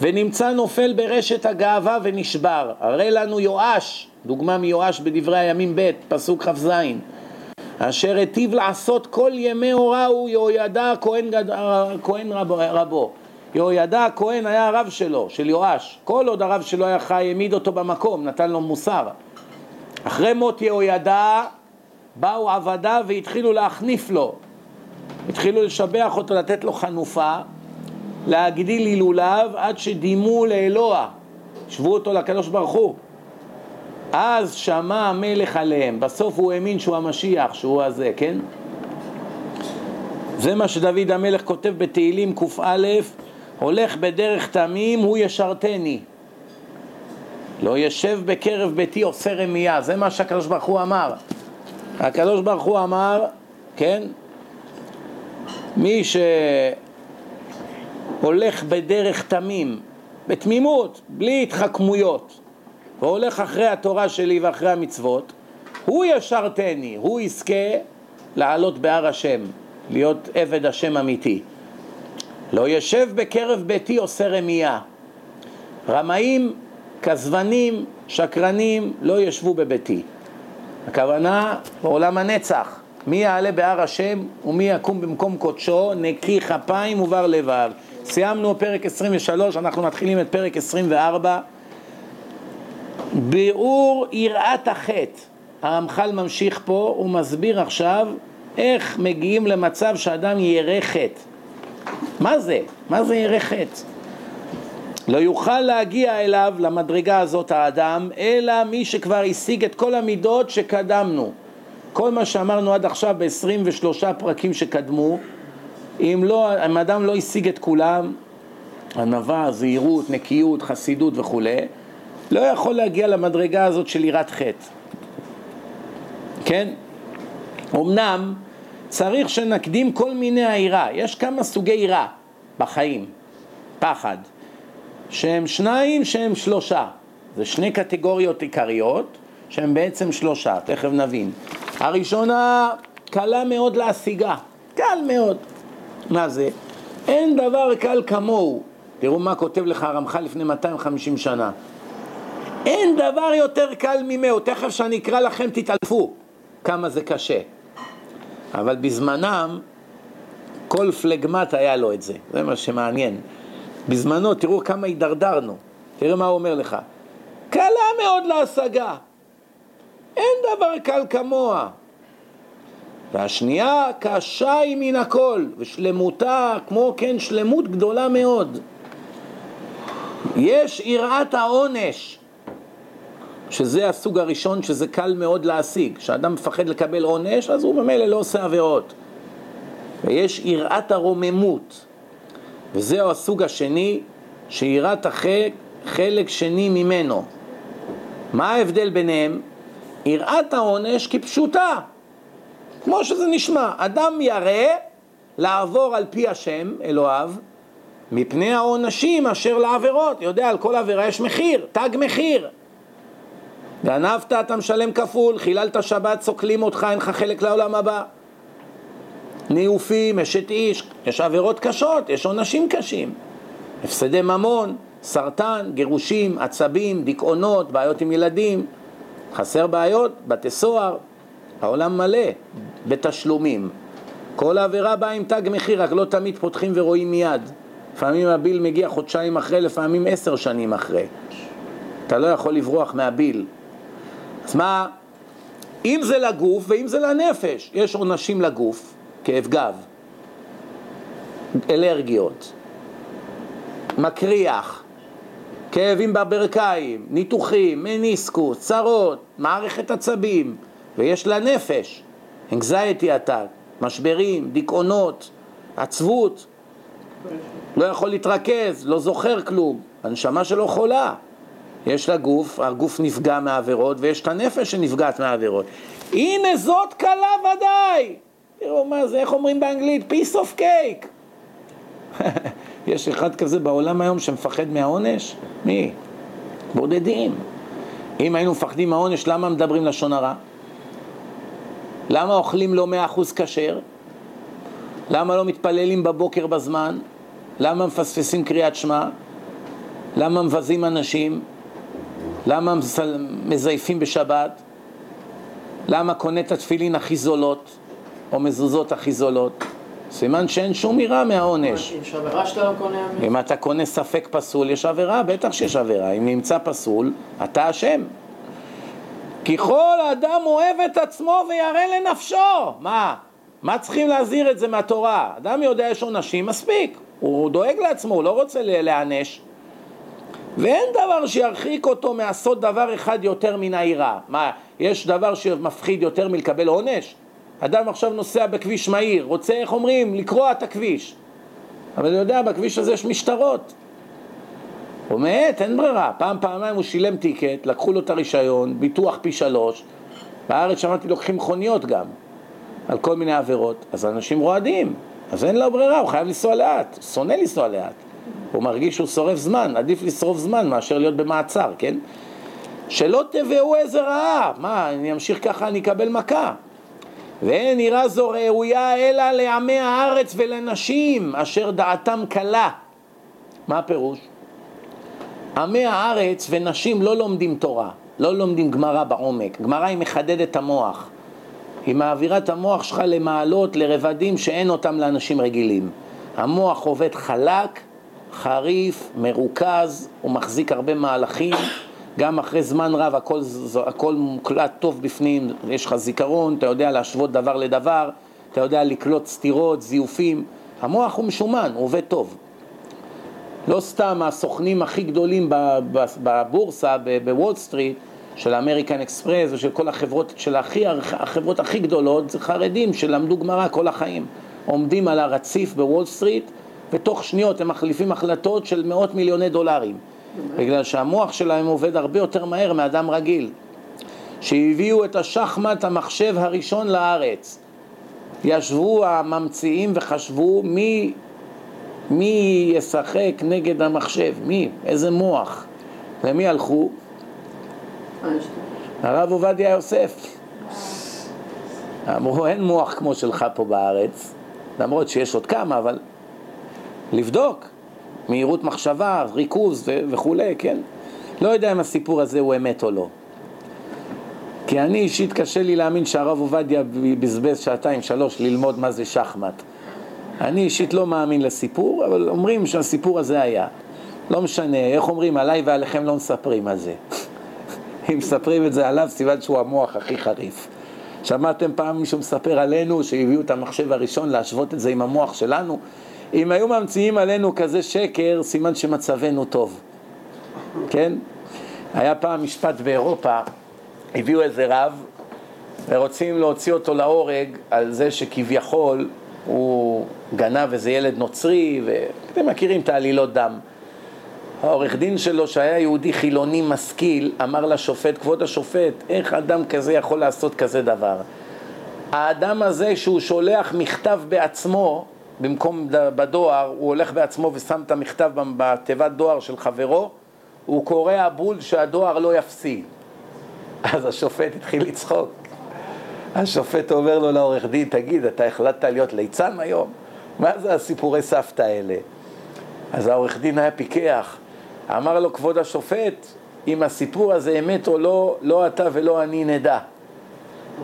ונמצא נופל ברשת הגאווה ונשבר. הרי לנו יואש, דוגמה מיואש בדברי הימים ב', פסוק כ"ז, אשר היטיב לעשות כל ימי הוראו יהוידע כהן, גד... כהן רב... רבו. יהוידע הכהן היה הרב שלו, של יואש. כל עוד הרב שלו היה חי, העמיד אותו במקום, נתן לו מוסר. אחרי מות יהוידע, באו עבדיו והתחילו להחניף לו. התחילו לשבח אותו, לתת לו חנופה, להגדיל הילוליו עד שדימו לאלוה. שוו אותו לקדוש ברוך הוא. אז שמע המלך עליהם, בסוף הוא האמין שהוא המשיח, שהוא הזה, כן? זה מה שדוד המלך כותב בתהילים קא, הולך בדרך תמים, הוא ישרתני. לא ישב בקרב ביתי עושה רמייה, זה מה שהקדוש ברוך הוא אמר. הקדוש ברוך הוא אמר, כן, מי שהולך בדרך תמים, בתמימות, בלי התחכמויות, והולך אחרי התורה שלי ואחרי המצוות, הוא ישרתני, הוא יזכה לעלות בהר השם, להיות עבד השם אמיתי. לא ישב בקרב ביתי עושה רמייה. רמאים, כזבנים, שקרנים, לא ישבו בביתי. הכוונה בעולם הנצח, מי יעלה בהר השם ומי יקום במקום קודשו, נקי כפיים ובר לבב. סיימנו פרק 23, אנחנו מתחילים את פרק 24. ביאור יראת החטא. הרמח"ל ממשיך פה, הוא מסביר עכשיו איך מגיעים למצב שאדם ירא חטא. מה זה? מה זה ירא חטא? לא יוכל להגיע אליו, למדרגה הזאת האדם, אלא מי שכבר השיג את כל המידות שקדמנו. כל מה שאמרנו עד עכשיו ב-23 פרקים שקדמו, אם, לא, אם אדם לא השיג את כולם, ענווה, זהירות, נקיות, חסידות וכולי, לא יכול להגיע למדרגה הזאת של יראת חטא. כן? אמנם צריך שנקדים כל מיני היראה, יש כמה סוגי יראה בחיים, פחד, שהם שניים שהם שלושה, זה שני קטגוריות עיקריות שהם בעצם שלושה, תכף נבין. הראשונה קלה מאוד להשיגה, קל מאוד. מה זה? אין דבר קל כמוהו. תראו מה כותב לך הרמח"ל לפני 250 שנה. אין דבר יותר קל ממהו, תכף שאני אקרא לכם תתעלפו כמה זה קשה. אבל בזמנם כל פלגמט היה לו את זה, זה מה שמעניין. בזמנו, תראו כמה הידרדרנו, תראה מה הוא אומר לך. קלה מאוד להשגה, אין דבר קל כמוה. והשנייה, קשה היא מן הכל, ושלמותה, כמו כן, שלמות גדולה מאוד. יש יראת העונש, שזה הסוג הראשון שזה קל מאוד להשיג. כשאדם מפחד לקבל עונש, אז הוא ממילא לא עושה עבירות. ויש יראת הרוממות, וזהו הסוג השני, שיראת חלק שני ממנו. מה ההבדל ביניהם? יראת העונש כפשוטה, כמו שזה נשמע. אדם ירא לעבור על פי השם, אלוהיו, מפני העונשים אשר לעבירות. יודע, על כל עבירה יש מחיר, תג מחיר. גנבת אתה משלם כפול, חיללת שבת סוקלים אותך, אין לך חלק לעולם הבא. ניאופים, אשת איש, יש עבירות קשות, יש עונשים קשים. הפסדי ממון, סרטן, גירושים, עצבים, דיכאונות, בעיות עם ילדים. חסר בעיות, בתי סוהר, העולם מלא בתשלומים. כל עבירה באה עם תג מחיר, רק לא תמיד פותחים ורואים מיד. לפעמים הביל מגיע חודשיים אחרי, לפעמים עשר שנים אחרי. אתה לא יכול לברוח מהביל. אז מה, אם זה לגוף ואם זה לנפש, יש עונשים לגוף, כאב גב, אלרגיות, מקריח, כאבים בברכיים, ניתוחים, מניסקוס, צרות, מערכת עצבים, ויש לנפש, anxiety attack, משברים, דיכאונות, עצבות, לא יכול להתרכז, לא זוכר כלום, הנשמה שלו חולה. יש לה גוף, הגוף נפגע מהעבירות, ויש את הנפש שנפגעת מהעבירות. הנה זאת קלה ודאי! תראו מה זה, איך אומרים באנגלית? piece of cake. יש אחד כזה בעולם היום שמפחד מהעונש? מי? בודדים. אם היינו מפחדים מהעונש, למה מדברים לשון הרע? למה אוכלים לא מאה אחוז כשר? למה לא מתפללים בבוקר בזמן? למה מפספסים קריאת שמע? למה מבזים אנשים? למה מזייפים בשבת? למה קונה את התפילין הכי זולות, או מזוזות הכי זולות? סימן שאין שום יראה מהעונש. יש עבירה שאתה לא קונה? אם אתה קונה ספק פסול, יש עבירה? בטח שיש עבירה. אם נמצא פסול, אתה אשם. כי כל אדם אוהב את עצמו וירא לנפשו. מה? מה צריכים להזהיר את זה מהתורה? אדם יודע יש עונשים, מספיק. הוא דואג לעצמו, הוא לא רוצה להיענש. ואין דבר שירחיק אותו מעשות דבר אחד יותר מן היראה. מה, יש דבר שמפחיד יותר מלקבל עונש? אדם עכשיו נוסע בכביש מהיר, רוצה, איך אומרים, לקרוע את הכביש. אבל הוא יודע, בכביש הזה יש משטרות. הוא מאט, אין ברירה. פעם, פעמיים הוא שילם טיקט, לקחו לו את הרישיון, ביטוח פי שלוש. בארץ שמעתי לוקחים מכוניות גם, על כל מיני עבירות. אז אנשים רועדים, אז אין לו ברירה, הוא חייב לנסוע לאט, שונא לנסוע לאט. הוא מרגיש שהוא שורף זמן, עדיף לשרוף זמן מאשר להיות במעצר, כן? שלא תבואו איזה רעה, מה, אני אמשיך ככה, אני אקבל מכה. ואין נראה זו ראויה אלא לעמי הארץ ולנשים אשר דעתם קלה. מה הפירוש? עמי הארץ ונשים לא לומדים תורה, לא לומדים גמרא בעומק. גמרא היא מחדדת את המוח. היא מעבירה את המוח שלך למעלות, לרבדים שאין אותם לאנשים רגילים. המוח עובד חלק, חריף, מרוכז, הוא מחזיק הרבה מהלכים, גם אחרי זמן רב הכל, הכל מוקלט טוב בפנים, יש לך זיכרון, אתה יודע להשוות דבר לדבר, אתה יודע לקלוט סתירות, זיופים, המוח הוא משומן, הוא עובד טוב. לא סתם הסוכנים הכי גדולים בבורסה, בוול סטריט, של האמריקן אקספרס ושל כל החברות, של הכי, החברות הכי גדולות, זה חרדים שלמדו גמרא כל החיים. עומדים על הרציף בוול סטריט, ותוך שניות הם מחליפים החלטות של מאות מיליוני דולרים. בגלל שהמוח שלהם עובד הרבה יותר מהר מאדם רגיל. שהביאו את השחמט המחשב הראשון לארץ. ישבו הממציאים וחשבו מי, מי ישחק נגד המחשב, מי, איזה מוח. למי הלכו? הרב עובדיה יוסף. אמרו, אין מוח כמו שלך פה בארץ, למרות שיש עוד כמה, אבל לבדוק. מהירות מחשבה, ריכוז וכולי, כן? לא יודע אם הסיפור הזה הוא אמת או לא. כי אני אישית קשה לי להאמין שהרב עובדיה בזבז שעתיים שלוש ללמוד מה זה שחמט. אני אישית לא מאמין לסיפור, אבל אומרים שהסיפור הזה היה. לא משנה, איך אומרים, עליי ועליכם לא מספרים על זה. אם מספרים את זה עליו, סימן שהוא המוח הכי חריף. שמעתם פעם מישהו מספר עלינו שהביאו את המחשב הראשון להשוות את זה עם המוח שלנו? אם היו ממציאים עלינו כזה שקר, סימן שמצבנו טוב, כן? היה פעם משפט באירופה, הביאו איזה רב ורוצים להוציא אותו להורג על זה שכביכול הוא גנב איזה ילד נוצרי, ואתם מכירים את העלילות דם. העורך דין שלו, שהיה יהודי חילוני משכיל, אמר לשופט, כבוד השופט, איך אדם כזה יכול לעשות כזה דבר? האדם הזה שהוא שולח מכתב בעצמו, במקום בדואר, הוא הולך בעצמו ושם את המכתב בתיבת דואר של חברו, הוא קורא בול שהדואר לא יפסיד. אז השופט התחיל לצחוק. השופט אומר לו לעורך דין, תגיד, אתה החלטת להיות ליצן היום? מה זה הסיפורי סבתא האלה? אז העורך דין היה פיקח, אמר לו, כבוד השופט, אם הסיפור הזה אמת או לא, לא אתה ולא אני נדע.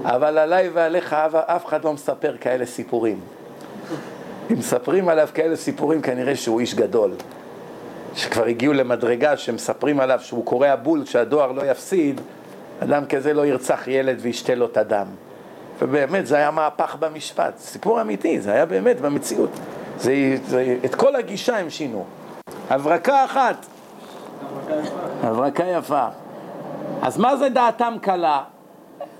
אבל עליי ועליך אף אחד לא מספר כאלה סיפורים. אם מספרים עליו כאלה סיפורים, כנראה שהוא איש גדול. שכבר הגיעו למדרגה שמספרים עליו שהוא קורע בול שהדואר לא יפסיד, אדם כזה לא ירצח ילד וישתה לו את הדם. ובאמת, זה היה מהפך במשפט. סיפור אמיתי, זה היה באמת במציאות. זה, זה, את כל הגישה הם שינו. הברקה אחת. הברקה יפה. אז מה זה דעתם קלה?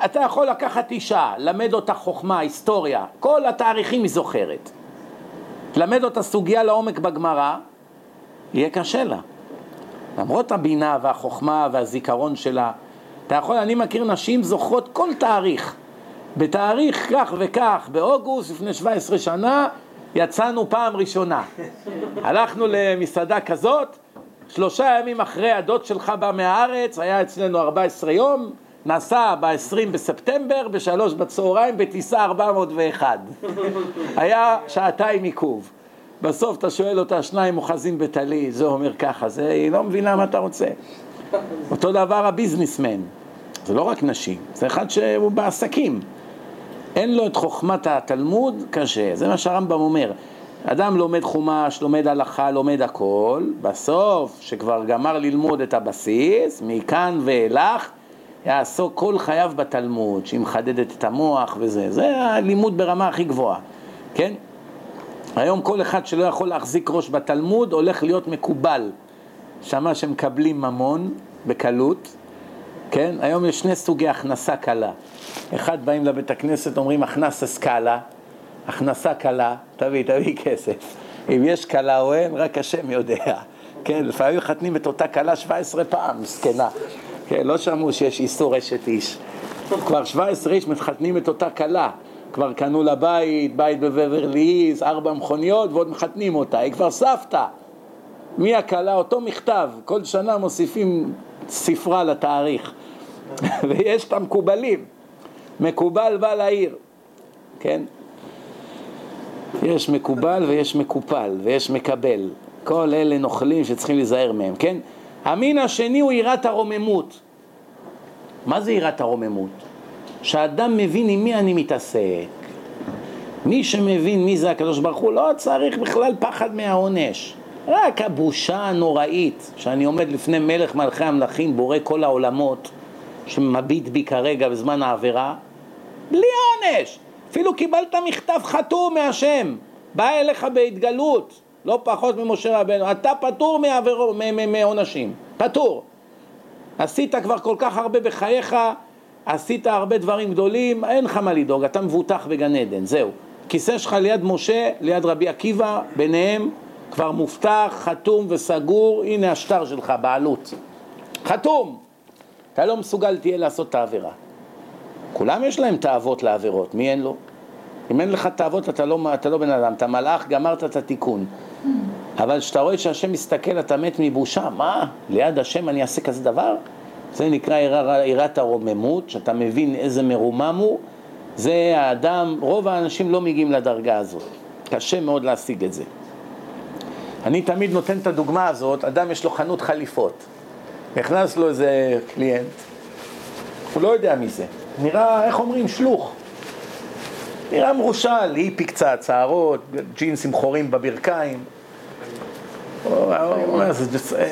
אתה יכול לקחת אישה, למד אותה חוכמה, היסטוריה, כל התאריכים היא זוכרת. תלמד אותה סוגיה לעומק בגמרא, יהיה קשה לה. למרות הבינה והחוכמה והזיכרון שלה, אתה יכול, אני מכיר נשים זוכרות כל תאריך. בתאריך כך וכך, באוגוסט, לפני 17 שנה, יצאנו פעם ראשונה. הלכנו למסעדה כזאת, שלושה ימים אחרי הדוד שלך בא מהארץ, היה אצלנו 14 יום, נסע ב-20 בספטמבר, בשלוש בצהריים, בטיסה 401. היה שעתיים עיכוב. בסוף אתה שואל אותה, שניים אוחזים בטלי, זה אומר ככה, זה, היא לא מבינה מה אתה רוצה. אותו דבר הביזנסמן, זה לא רק נשים, זה אחד שהוא בעסקים. אין לו את חוכמת התלמוד, קשה. זה מה שהרמב"ם אומר. אדם לומד חומש, לומד הלכה, לומד הכל, בסוף, שכבר גמר ללמוד את הבסיס, מכאן ואילך, יעסוק כל חייו בתלמוד, שהיא מחדדת את המוח וזה. זה הלימוד ברמה הכי גבוהה, כן? היום כל אחד שלא יכול להחזיק ראש בתלמוד הולך להיות מקובל. שמע שמקבלים ממון בקלות, כן? היום יש שני סוגי הכנסה קלה. אחד באים לבית הכנסת, אומרים הכנסה סקאלה, הכנסה קלה, תביא, תביא כסף. אם יש קלה או אין, רק השם יודע. כן, לפעמים מחתנים את אותה קלה 17 פעם, מסכנה. כן, לא שמעו שיש איסור אשת איש. כבר 17 איש מתחתנים את אותה קלה. כבר קנו לה בית, בית בבברלי ארבע מכוניות, ועוד מחתנים אותה. היא כבר סבתא. מי הכלה? אותו מכתב. כל שנה מוסיפים ספרה לתאריך. ויש את המקובלים. מקובל בא לעיר, כן? יש מקובל ויש מקופל ויש מקבל. כל אלה נוכלים שצריכים להיזהר מהם, כן? המין השני הוא יראת הרוממות. מה זה יראת הרוממות? שאדם מבין עם מי אני מתעסק. מי שמבין מי זה הקדוש ברוך הוא לא צריך בכלל פחד מהעונש. רק הבושה הנוראית שאני עומד לפני מלך מלכי המלכים, בורא כל העולמות, שמביט בי כרגע בזמן העבירה, בלי עונש. אפילו קיבלת מכתב חתום מהשם, בא אליך בהתגלות, לא פחות ממשה רבנו, אתה פטור מעונשים, פטור. עשית כבר כל כך הרבה בחייך, עשית הרבה דברים גדולים, אין לך מה לדאוג, אתה מבוטח בגן עדן, זהו. כיסא שלך ליד משה, ליד רבי עקיבא, ביניהם כבר מובטח, חתום וסגור, הנה השטר שלך, בעלות. חתום. אתה לא מסוגל תהיה לעשות את העבירה. כולם יש להם תאוות לעבירות, מי אין לו? אם אין לך תאוות אתה לא, אתה לא בן אדם, אתה מלאך, גמרת את התיקון. אבל כשאתה רואה שהשם מסתכל אתה מת מבושה, מה? ליד השם אני אעשה כזה דבר? זה נקרא יראת הרוממות, שאתה מבין איזה מרומם הוא, זה האדם, רוב האנשים לא מגיעים לדרגה הזאת, קשה מאוד להשיג את זה. אני תמיד נותן את הדוגמה הזאת, אדם יש לו חנות חליפות, נכנס לו איזה קליינט, הוא לא יודע מי זה, נראה, איך אומרים, שלוך. נראה מרושל, היפי קצת, שערות, ג'ינסים חורים בברכיים.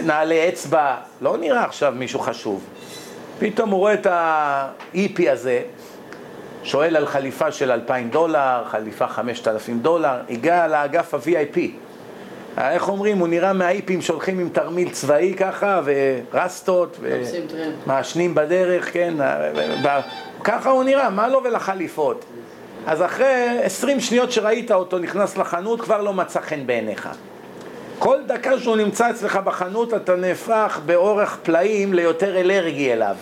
נעלי אצבע, לא נראה עכשיו מישהו חשוב. פתאום הוא רואה את האיפי הזה, שואל על חליפה של אלפיים דולר, חליפה חמשת אלפים דולר, הגיע לאגף ה-VIP. איך אומרים, הוא נראה מהאיפים שהולכים עם תרמיל צבאי ככה, ורסטות, ומעשנים בדרך, כן, ככה הוא נראה, מה לו ולחליפות? אז אחרי עשרים שניות שראית אותו נכנס לחנות, כבר לא מצא חן בעיניך. כל דקה שהוא נמצא אצלך בחנות, אתה נהפך באורח פלאים ליותר אלרגי אליו.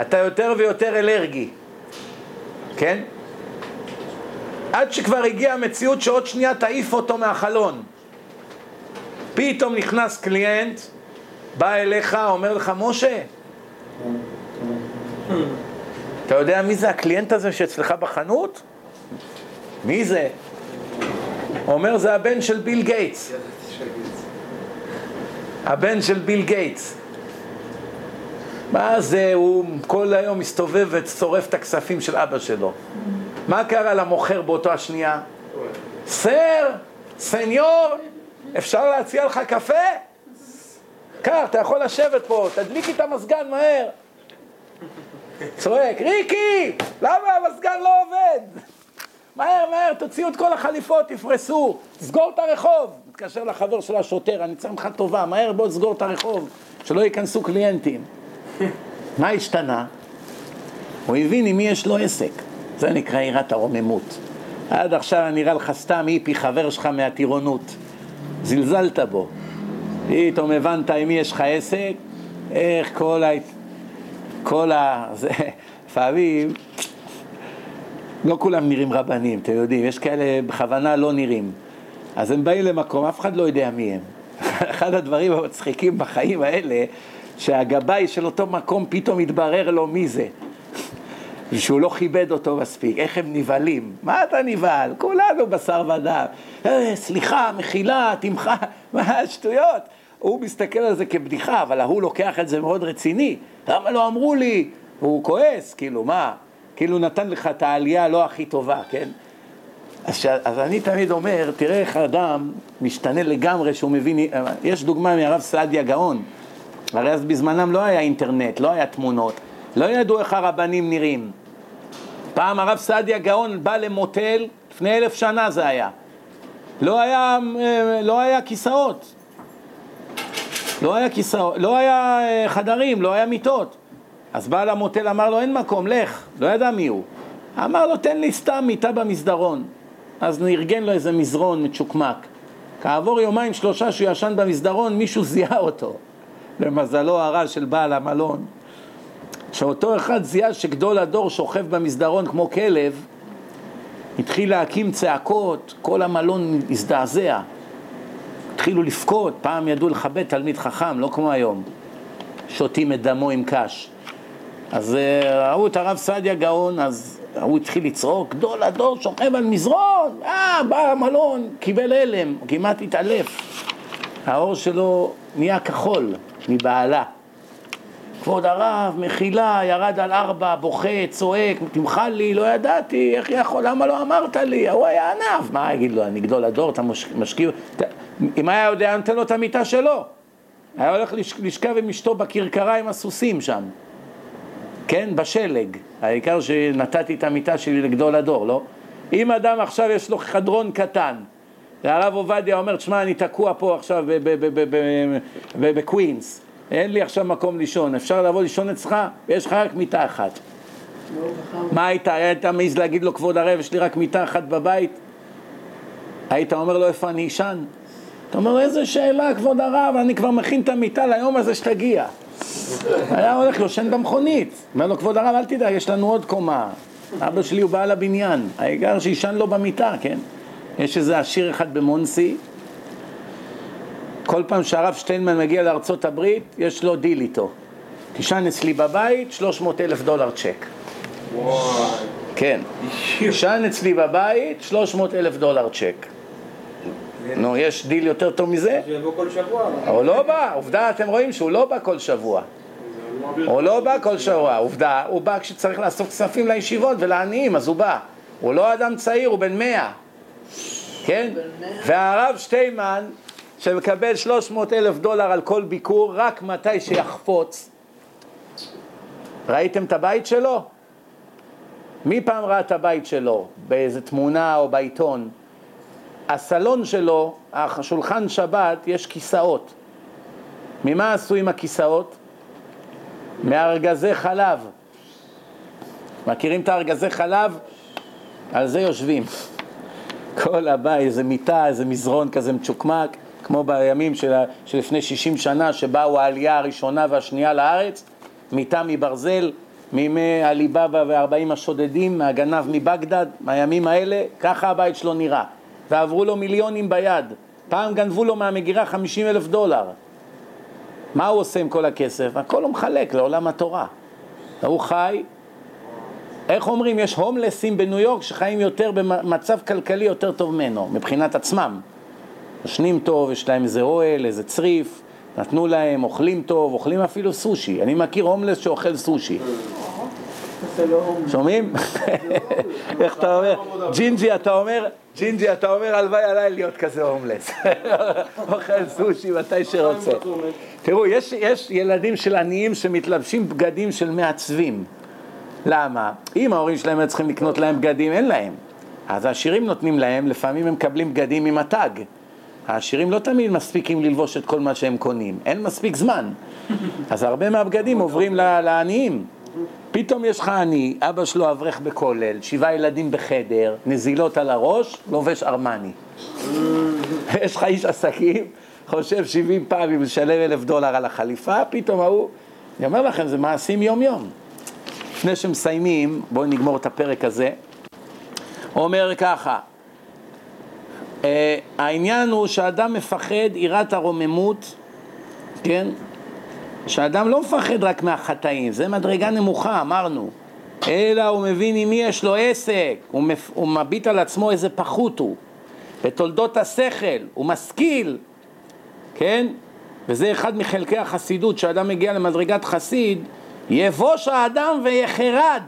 אתה יותר ויותר אלרגי, כן? עד שכבר הגיעה המציאות שעוד שנייה תעיף אותו מהחלון. פתאום נכנס קליינט, בא אליך, אומר לך, משה, אתה יודע מי זה הקליינט הזה שאצלך בחנות? מי זה? אומר, זה הבן של ביל גייטס. הבן של ביל גייטס. מה זה, הוא כל היום מסתובב ושורף את הכספים של אבא שלו. מה קרה למוכר באותו השנייה? Sir, señor, אפשר להציע לך קפה? קח, אתה יכול לשבת פה, תדליק את המזגן מהר. צועק, ריקי, למה המזגן לא עובד? מהר, מהר, תוציאו את כל החליפות, תפרסו, סגור את הרחוב. מתקשר לחבר של השוטר, אני צריך לך טובה, מהר בוא תסגור את הרחוב, שלא ייכנסו קליינטים. מה השתנה? הוא הבין עם מי יש לו עסק. זה נקרא יראת הרוממות. עד עכשיו נראה לך סתם היפי חבר שלך מהטירונות. זלזלת בו. פתאום הבנת עם מי יש לך עסק, איך כל ה... כל ה... זה... לפעמים לא כולם נראים רבנים, אתם יודעים, יש כאלה בכוונה לא נראים. אז הם באים למקום, אף אחד לא יודע מי הם. אחד הדברים המצחיקים בחיים האלה, שהגבאי של אותו מקום פתאום מתברר לו מי זה. שהוא לא כיבד אותו מספיק, איך הם נבהלים. מה אתה נבהל? כולנו בשר ודם. אה, סליחה, מחילה, תמחה, מה השטויות? הוא מסתכל על זה כבדיחה, אבל ההוא לוקח את זה מאוד רציני. למה לא אמרו לי? והוא כועס, כאילו, מה? כאילו נתן לך את העלייה הלא הכי טובה, כן? אז, ש... אז אני תמיד אומר, תראה איך האדם משתנה לגמרי שהוא מבין, יש דוגמה מהרב סעדיה גאון, הרי אז בזמנם לא היה אינטרנט, לא היה תמונות, לא ידעו איך הרבנים נראים. פעם הרב סעדיה גאון בא למוטל, לפני אלף שנה זה היה. לא היה, אה, לא היה כיסאות, לא היה כיסאות, לא היה אה, חדרים, לא היה מיטות. אז בעל המוטל אמר לו, אין מקום, לך. לא ידע מי הוא. אמר לו, תן לי סתם מיטה במסדרון. אז ארגן לו איזה מזרון מצ'וקמק. כעבור יומיים שלושה שהוא ישן במסדרון, מישהו זיהה אותו. למזלו הרע של בעל המלון. שאותו אחד זיהה שגדול הדור שוכב במסדרון כמו כלב, התחיל להקים צעקות, כל המלון הזדעזע. התחילו לבכות, פעם ידעו לכבד תלמיד חכם, לא כמו היום. שותים את דמו עם קש. אז אה, ראו את הרב סעדיה גאון, אז הוא התחיל לצעוק, גדול הדור שוכב על מזרון, אה, בא המלון, קיבל הלם, כמעט התעלף. העור שלו נהיה כחול מבעלה. כבוד הרב, מחילה, ירד על ארבע, בוכה, צועק, תמחל לי, לא ידעתי, איך יכול, למה לא אמרת לי? הוא היה ענף. מה יגיד לו, אני גדול הדור, אתה משקיע... אם היה יודע, היה נותן לו את המיטה שלו. היה הולך לשכב עם אשתו בכרכרה עם הסוסים שם. כן, בשלג. העיקר שנתתי את המיטה שלי לגדול הדור, לא? אם אדם עכשיו יש לו חדרון קטן, והרב עובדיה אומר, תשמע, אני תקוע פה עכשיו בקווינס, אין לי עכשיו מקום לישון, אפשר לבוא לישון אצלך? ויש לך רק מיטה אחת. מה היית, היית מעז להגיד לו, כבוד הרב, יש לי רק מיטה אחת בבית? היית אומר לו, איפה אני אישן? אתה אומר, איזה שאלה, כבוד הרב, אני כבר מכין את המיטה ליום הזה שתגיע. היה הולך יושן במכונית. אומר לו, כבוד הרב, אל תדאג, יש לנו עוד קומה. אבא שלי הוא בעל הבניין, העיקר שישן לו במיטה, כן? יש איזה עשיר אחד במונסי, כל פעם שהרב שטיינמן מגיע לארצות הברית, יש לו דיל איתו. תישן אצלי בבית, 300 אלף דולר צ'ק. כן. תישן אצלי בבית, 300 אלף דולר צ'ק. נו, יש דיל יותר טוב מזה? שיבוא כל שבוע. הוא לא בא, עובדה, אתם רואים שהוא לא בא כל שבוע. הוא לא בא כל שבוע, עובדה, הוא בא כשצריך לאסוף כספים לישיבות ולעניים, אז הוא בא. הוא לא אדם צעיר, הוא בן מאה. כן? והרב שטיינמן, שמקבל 300 אלף דולר על כל ביקור, רק מתי שיחפוץ. ראיתם את הבית שלו? מי פעם ראה את הבית שלו? באיזה תמונה או בעיתון? הסלון שלו, השולחן שבת, יש כיסאות. ממה עשו עם הכיסאות? מארגזי חלב. מכירים את הארגזי חלב? על זה יושבים. כל הבית, איזה מיטה, איזה מזרון כזה מצ'וקמק, כמו בימים של, לפני 60 שנה שבאו העלייה הראשונה והשנייה לארץ, מיטה מברזל, מימי עליבאבא וארבעים השודדים, מהגנב מבגדד, מהימים האלה, ככה הבית שלו נראה. ועברו לו מיליונים ביד. פעם גנבו לו מהמגירה 50 אלף דולר. מה הוא עושה עם כל הכסף? הכל הוא מחלק לעולם התורה. הוא חי, איך אומרים, יש הומלסים בניו יורק שחיים יותר במצב כלכלי יותר טוב ממנו, מבחינת עצמם. ישנים טוב, יש להם איזה אוהל, איזה צריף, נתנו להם, אוכלים טוב, אוכלים אפילו סושי. אני מכיר הומלס שאוכל סושי. שומעים? איך אתה אומר? ג'ינג'י, אתה אומר, ג'ינג'י, אתה אומר, הלוואי עליי להיות כזה הומלס. אוכל סושי מתי שרוצה. תראו, יש, יש ילדים של עניים שמתלבשים בגדים של מעצבים. למה? אם ההורים שלהם היו צריכים לקנות להם בגדים, אין להם. אז העשירים נותנים להם, לפעמים הם מקבלים בגדים עם התג. העשירים לא תמיד מספיקים ללבוש את כל מה שהם קונים, אין מספיק זמן. אז הרבה מהבגדים עוברים לעניים. פתאום יש לך עני, אבא שלו אברך בכולל, שבעה ילדים בחדר, נזילות על הראש, לובש ארמני. יש לך איש עסקים, חושב שבעים פעם אם לשלם אלף דולר על החליפה, פתאום ההוא, אני אומר לכם, זה מעשים יום-יום. לפני שמסיימים, בואו נגמור את הפרק הזה. הוא אומר ככה, Uh, העניין הוא שאדם מפחד יראת הרוממות, כן? שאדם לא מפחד רק מהחטאים, זה מדרגה נמוכה, אמרנו. אלא הוא מבין עם מי יש לו עסק, הוא, מפ... הוא מביט על עצמו איזה פחות הוא. בתולדות השכל, הוא משכיל, כן? וזה אחד מחלקי החסידות, שאדם מגיע למדרגת חסיד, יבוש האדם ויחרד.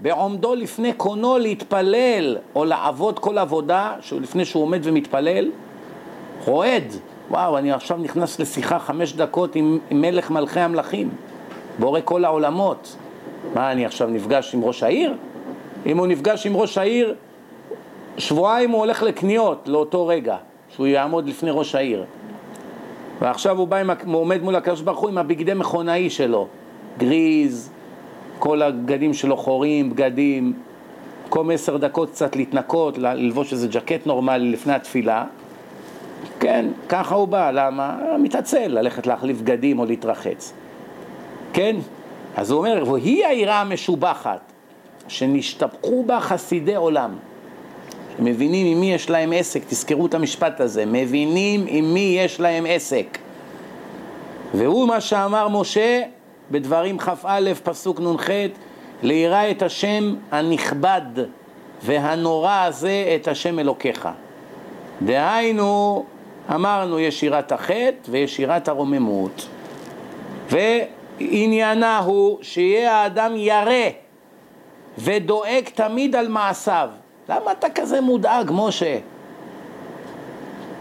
בעומדו לפני קונו להתפלל או לעבוד כל עבודה, לפני שהוא עומד ומתפלל, רועד. וואו, אני עכשיו נכנס לשיחה חמש דקות עם, עם מלך מלכי המלכים, בורא כל העולמות. מה, אני עכשיו נפגש עם ראש העיר? אם הוא נפגש עם ראש העיר, שבועיים הוא הולך לקניות לאותו רגע, שהוא יעמוד לפני ראש העיר. ועכשיו הוא בא, עם, הוא עומד מול הקדוש ברוך הוא עם הבגדי מכונאי שלו, גריז, כל הבגדים שלו חורים, בגדים, במקום עשר דקות קצת להתנקות, ללבוש איזה ג'קט נורמלי לפני התפילה, כן, ככה הוא בא, למה? מתעצל, ללכת להחליף בגדים או להתרחץ, כן? אז הוא אומר, והיא העירה המשובחת, שנשתבחו בה חסידי עולם. מבינים עם מי יש להם עסק, תזכרו את המשפט הזה, מבינים עם מי יש להם עסק. והוא מה שאמר משה בדברים כ"א פסוק נ"ח, לירא את השם הנכבד והנורא הזה את השם אלוקיך. דהיינו, אמרנו יש שירת החטא ויש שירת הרוממות. ועניינה הוא שיהיה האדם ירא ודואג תמיד על מעשיו. למה אתה כזה מודאג, משה?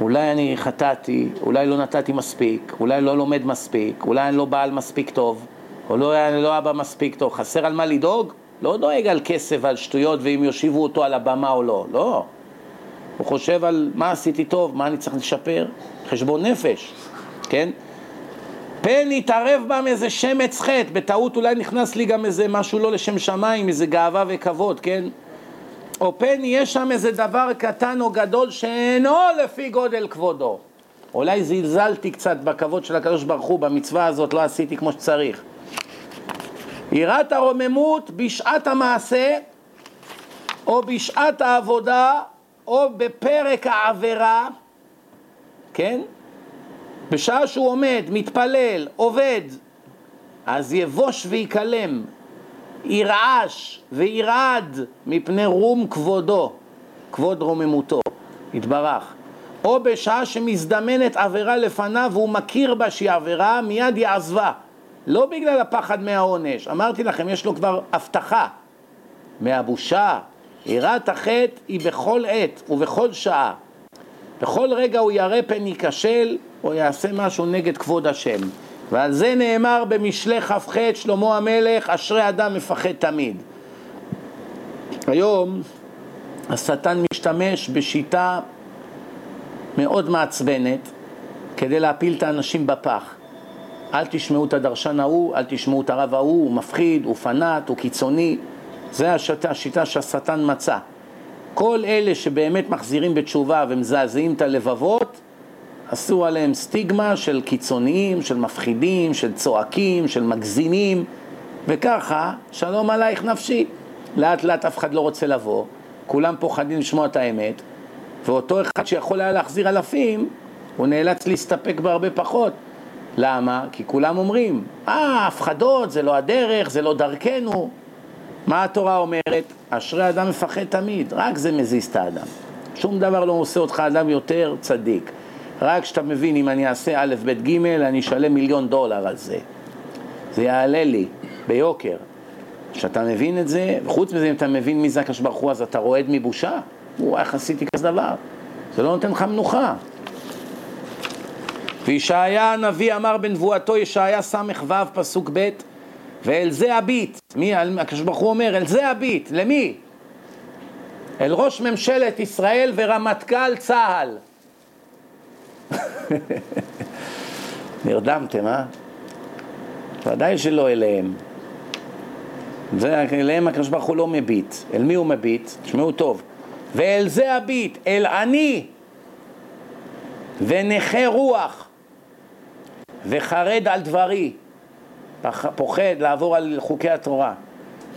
אולי אני חטאתי, אולי לא נתתי מספיק, אולי לא לומד מספיק, אולי אני לא בעל מספיק טוב, או לא, אני לא אבא מספיק טוב. חסר על מה לדאוג? לא דואג על כסף ועל שטויות ואם יושיבו אותו על הבמה או לא, לא. חושב על מה עשיתי טוב, מה אני צריך לשפר, חשבון נפש, כן? פן יתערב בם איזה שמץ חטא, בטעות אולי נכנס לי גם איזה משהו לא לשם שמיים, איזה גאווה וכבוד, כן? או פן יש שם איזה דבר קטן או גדול שאינו לפי גודל כבודו. אולי זלזלתי קצת בכבוד של הקדוש ברוך הוא, במצווה הזאת לא עשיתי כמו שצריך. יראת הרוממות בשעת המעשה או בשעת העבודה או בפרק העבירה, כן? בשעה שהוא עומד, מתפלל, עובד, אז יבוש ויקלם, ירעש וירעד מפני רום כבודו, כבוד רוממותו, יתברך. או בשעה שמזדמנת עבירה לפניו והוא מכיר בה שהיא עבירה, מיד יעזבה. לא בגלל הפחד מהעונש, אמרתי לכם, יש לו כבר הבטחה מהבושה. יראת החטא היא בכל עת ובכל שעה. בכל רגע הוא ירא פן ייכשל או יעשה משהו נגד כבוד השם. ועל זה נאמר במשלי כ"ח שלמה המלך, אשרי אדם מפחד תמיד. היום השטן משתמש בשיטה מאוד מעצבנת כדי להפיל את האנשים בפח. אל תשמעו את הדרשן ההוא, אל תשמעו את הרב ההוא, הוא מפחיד, הוא פנאט, הוא קיצוני. זה השיטה, השיטה שהשטן מצא. כל אלה שבאמת מחזירים בתשובה ומזעזעים את הלבבות, עשו עליהם סטיגמה של קיצוניים, של מפחידים, של צועקים, של מגזימים, וככה, שלום עלייך נפשי. לאט לאט אף אחד לא רוצה לבוא, כולם פוחדים לשמוע את האמת, ואותו אחד שיכול היה להחזיר אלפים, הוא נאלץ להסתפק בהרבה פחות. למה? כי כולם אומרים, אה, הפחדות זה לא הדרך, זה לא דרכנו. מה התורה אומרת? אשרי אדם מפחד תמיד, רק זה מזיז את האדם. שום דבר לא עושה אותך אדם יותר צדיק. רק כשאתה מבין, אם אני אעשה א', ב', ג', אני אשלם מיליון דולר על זה. זה יעלה לי ביוקר. כשאתה מבין את זה, וחוץ מזה, אם אתה מבין מי זה הקדוש ברוך הוא, אז אתה רועד מבושה. הוא, איך עשיתי כזה דבר? זה לא נותן לך מנוחה. וישעיה הנביא אמר בנבואתו, ישעיה ס"ו פסוק ב', ואל זה הביט, מי, הקדוש ברוך הוא אומר, אל זה הביט, למי? אל ראש ממשלת ישראל ורמטכ"ל צה"ל. נרדמתם, אה? ודאי שלא אליהם. זה, אליהם הקדוש ברוך הוא לא מביט. אל מי הוא מביט? תשמעו טוב. ואל זה הביט, אל עני ונכה רוח וחרד על דברי, פוחד לעבור על חוקי התורה.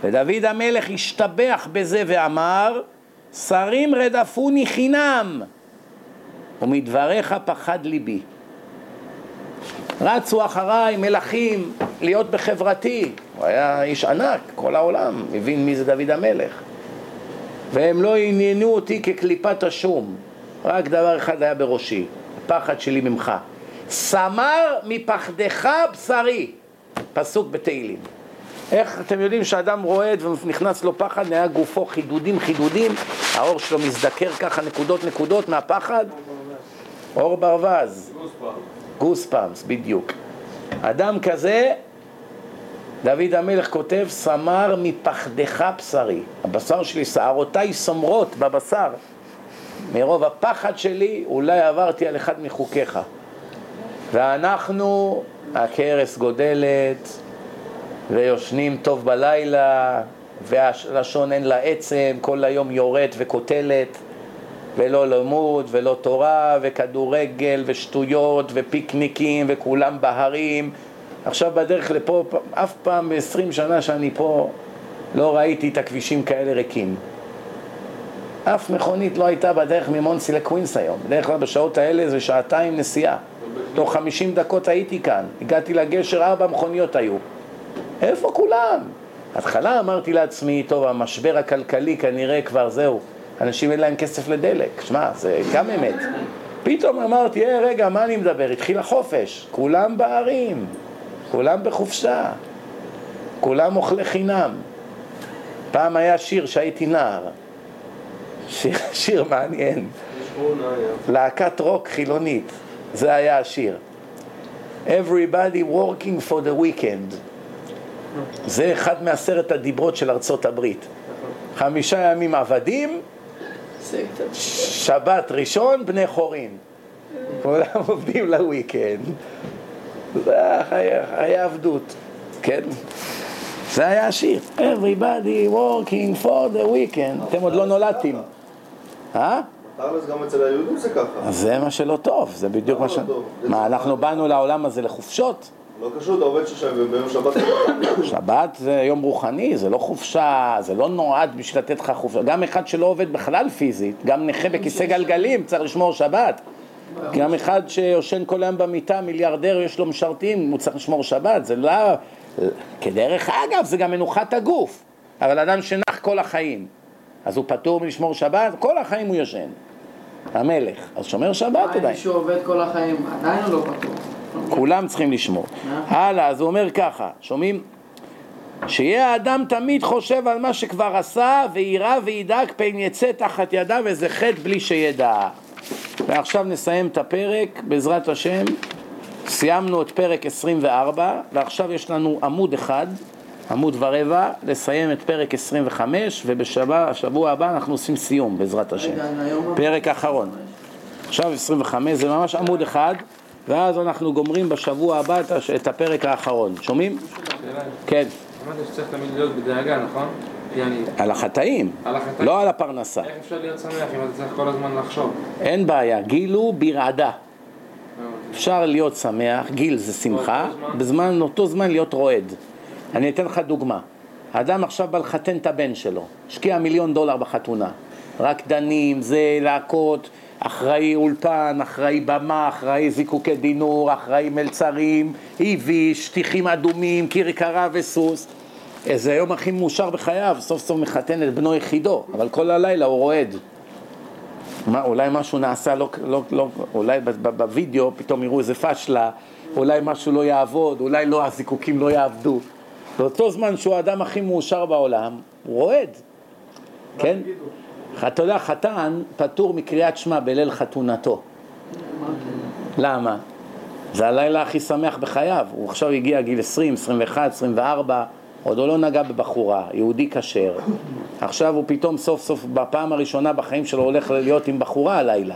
ודוד המלך השתבח בזה ואמר, שרים רדפוני חינם ומדבריך פחד ליבי. רצו אחריי מלכים להיות בחברתי, הוא היה איש ענק, כל העולם הבין מי זה דוד המלך. והם לא עניינו אותי כקליפת השום, רק דבר אחד היה בראשי, הפחד שלי ממך. סמר מפחדך בשרי, פסוק בתהילים. איך אתם יודעים שאדם רועד ונכנס לו פחד, נהיה גופו חידודים חידודים, האור שלו מזדקר ככה נקודות נקודות מהפחד? אור ברווז. גוס פאמס, בדיוק. אדם כזה, דוד המלך כותב, סמר מפחדך בשרי. הבשר שלי, שערותיי סומרות בבשר. מרוב הפחד שלי, אולי עברתי על אחד מחוקיך. ואנחנו, הכרס גודלת, ויושנים טוב בלילה, והלשון אין לה עצם, כל היום יורדת וקוטלת, ולא לימוד ולא תורה, וכדורגל ושטויות ופיקניקים וכולם בהרים. עכשיו בדרך לפה, אף פעם ב-20 שנה שאני פה לא ראיתי את הכבישים כאלה ריקים. אף מכונית לא הייתה בדרך ממונסי לקווינס היום. בדרך כלל בשעות האלה זה שעתיים נסיעה. תוך 50 דקות הייתי כאן. הגעתי לגשר, ארבע מכוניות היו. איפה כולם? התחלה אמרתי לעצמי, טוב, המשבר הכלכלי כנראה כבר זהו, אנשים אין להם כסף לדלק, שמע, זה גם אמת. פתאום אמרתי, היי, רגע, מה אני מדבר? התחיל החופש, כולם בערים, כולם בחופשה, כולם אוכלי חינם. פעם היה שיר שהייתי נער, שיר, שיר מעניין, להקת רוק חילונית, זה היה השיר. Everybody working for the weekend. זה אחד מעשרת הדיברות של ארצות הברית. חמישה ימים עבדים, שבת ראשון בני חורין. כולם עובדים לוויקנד. זה היה עבדות, כן? זה היה השיר. Everybody working for the weekend. אתם עוד לא נולדתם. אה? גם אצל היהודים זה ככה. זה מה שלא טוב, זה בדיוק מה ש... מה, אנחנו באנו לעולם הזה לחופשות? לא קשור, אתה עובד ימים ביום שבת. שבת זה יום רוחני, זה לא חופשה, זה לא נועד בשביל לתת לך חופשה. גם אחד שלא עובד בכלל פיזית, גם נכה בכיסא גלגלים צריך לשמור שבת. גם אחד שיושן כל היום במיטה, מיליארדר, יש לו משרתים, הוא צריך לשמור שבת. זה לא... כדרך אגב, זה גם מנוחת הגוף. אבל אדם שנח כל החיים, אז הוא פטור מלשמור שבת, כל החיים הוא יושן. המלך. אז שומר שבת עדיין. מי שעובד כל החיים, עדיין לא פטור. כולם צריכים לשמור. הלאה, אז הוא אומר ככה, שומעים? שיהיה האדם תמיד חושב על מה שכבר עשה, ויירא וידאג פן יצא תחת ידיו איזה חטא בלי שידע. ועכשיו נסיים את הפרק, בעזרת השם. סיימנו את פרק 24, ועכשיו יש לנו עמוד אחד, עמוד ורבע, לסיים את פרק 25, ובשבוע הבא אנחנו עושים סיום, בעזרת השם. פרק אחרון. עכשיו 25 זה ממש עמוד אחד. ואז אנחנו גומרים בשבוע הבא את הפרק האחרון. שומעים? כן. אמרת שצריך תמיד להיות בדאגה, נכון? על החטאים, לא על הפרנסה. איך אפשר להיות שמח אם אתה צריך כל הזמן לחשוב? אין בעיה, גיל הוא ברעדה. אפשר להיות שמח, גיל זה שמחה, בזמן, אותו זמן להיות רועד. אני אתן לך דוגמה. האדם עכשיו בא לחתן את הבן שלו, השקיע מיליון דולר בחתונה. רקדנים, זה להקות, אחראי אולפן, אחראי במה, אחראי זיקוקי דינור, אחראי מלצרים, איבי, שטיחים אדומים, כרכרה וסוס. איזה היום הכי מאושר בחייו, סוף סוף מחתן את בנו יחידו, אבל כל הלילה הוא רועד. מה, אולי משהו נעשה, לא, לא, לא, אולי בווידאו פתאום יראו איזה פשלה, אולי משהו לא יעבוד, אולי לא, הזיקוקים לא יעבדו. באותו זמן שהוא האדם הכי מאושר בעולם, הוא רועד, כן? אתה יודע, חתן פטור מקריאת שמע בליל חתונתו. למה? זה הלילה הכי שמח בחייו. הוא עכשיו הגיע גיל 20, 21, 24, עוד הוא לא נגע בבחורה, יהודי כשר. עכשיו הוא פתאום סוף סוף בפעם הראשונה בחיים שלו הולך להיות עם בחורה הלילה.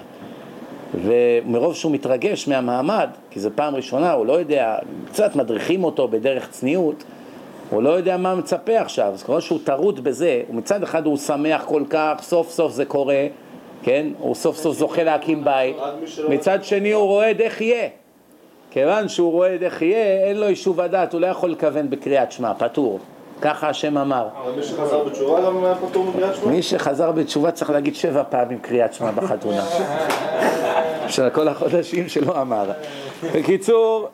ומרוב שהוא מתרגש מהמעמד, כי זו פעם ראשונה, הוא לא יודע, קצת מדריכים אותו בדרך צניעות, הוא לא יודע מה מצפה עכשיו, אז כמו שהוא טרוד בזה, ומצד אחד הוא שמח כל כך, סוף סוף זה קורה, כן? הוא סוף סוף זוכה להקים בית, מצד שני הוא רועד איך יהיה. כיוון שהוא רועד איך יהיה, אין לו יישוב הדעת, הוא לא יכול לכוון בקריאת שמע, פטור. ככה השם אמר. אבל מי שחזר בתשובה גם פטור מקריאת שמע? מי שחזר בתשובה צריך להגיד שבע פעמים קריאת שמע בחתונה. של כל החודשים שלא אמר. בקיצור,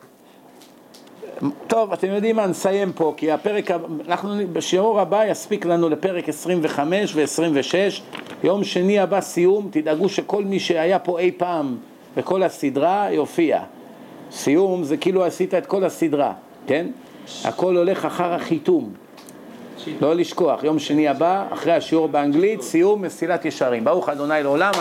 טוב, אתם יודעים מה, נסיים פה, כי הפרק, אנחנו בשיעור הבא יספיק לנו לפרק 25 ו-26, יום שני הבא סיום, תדאגו שכל מי שהיה פה אי פעם בכל הסדרה יופיע. סיום זה כאילו עשית את כל הסדרה, כן? הכל הולך אחר החיתום. לא לשכוח, יום שני הבא, אחרי השיעור באנגלית, סיום מסילת ישרים. ברוך אדוני לעולם.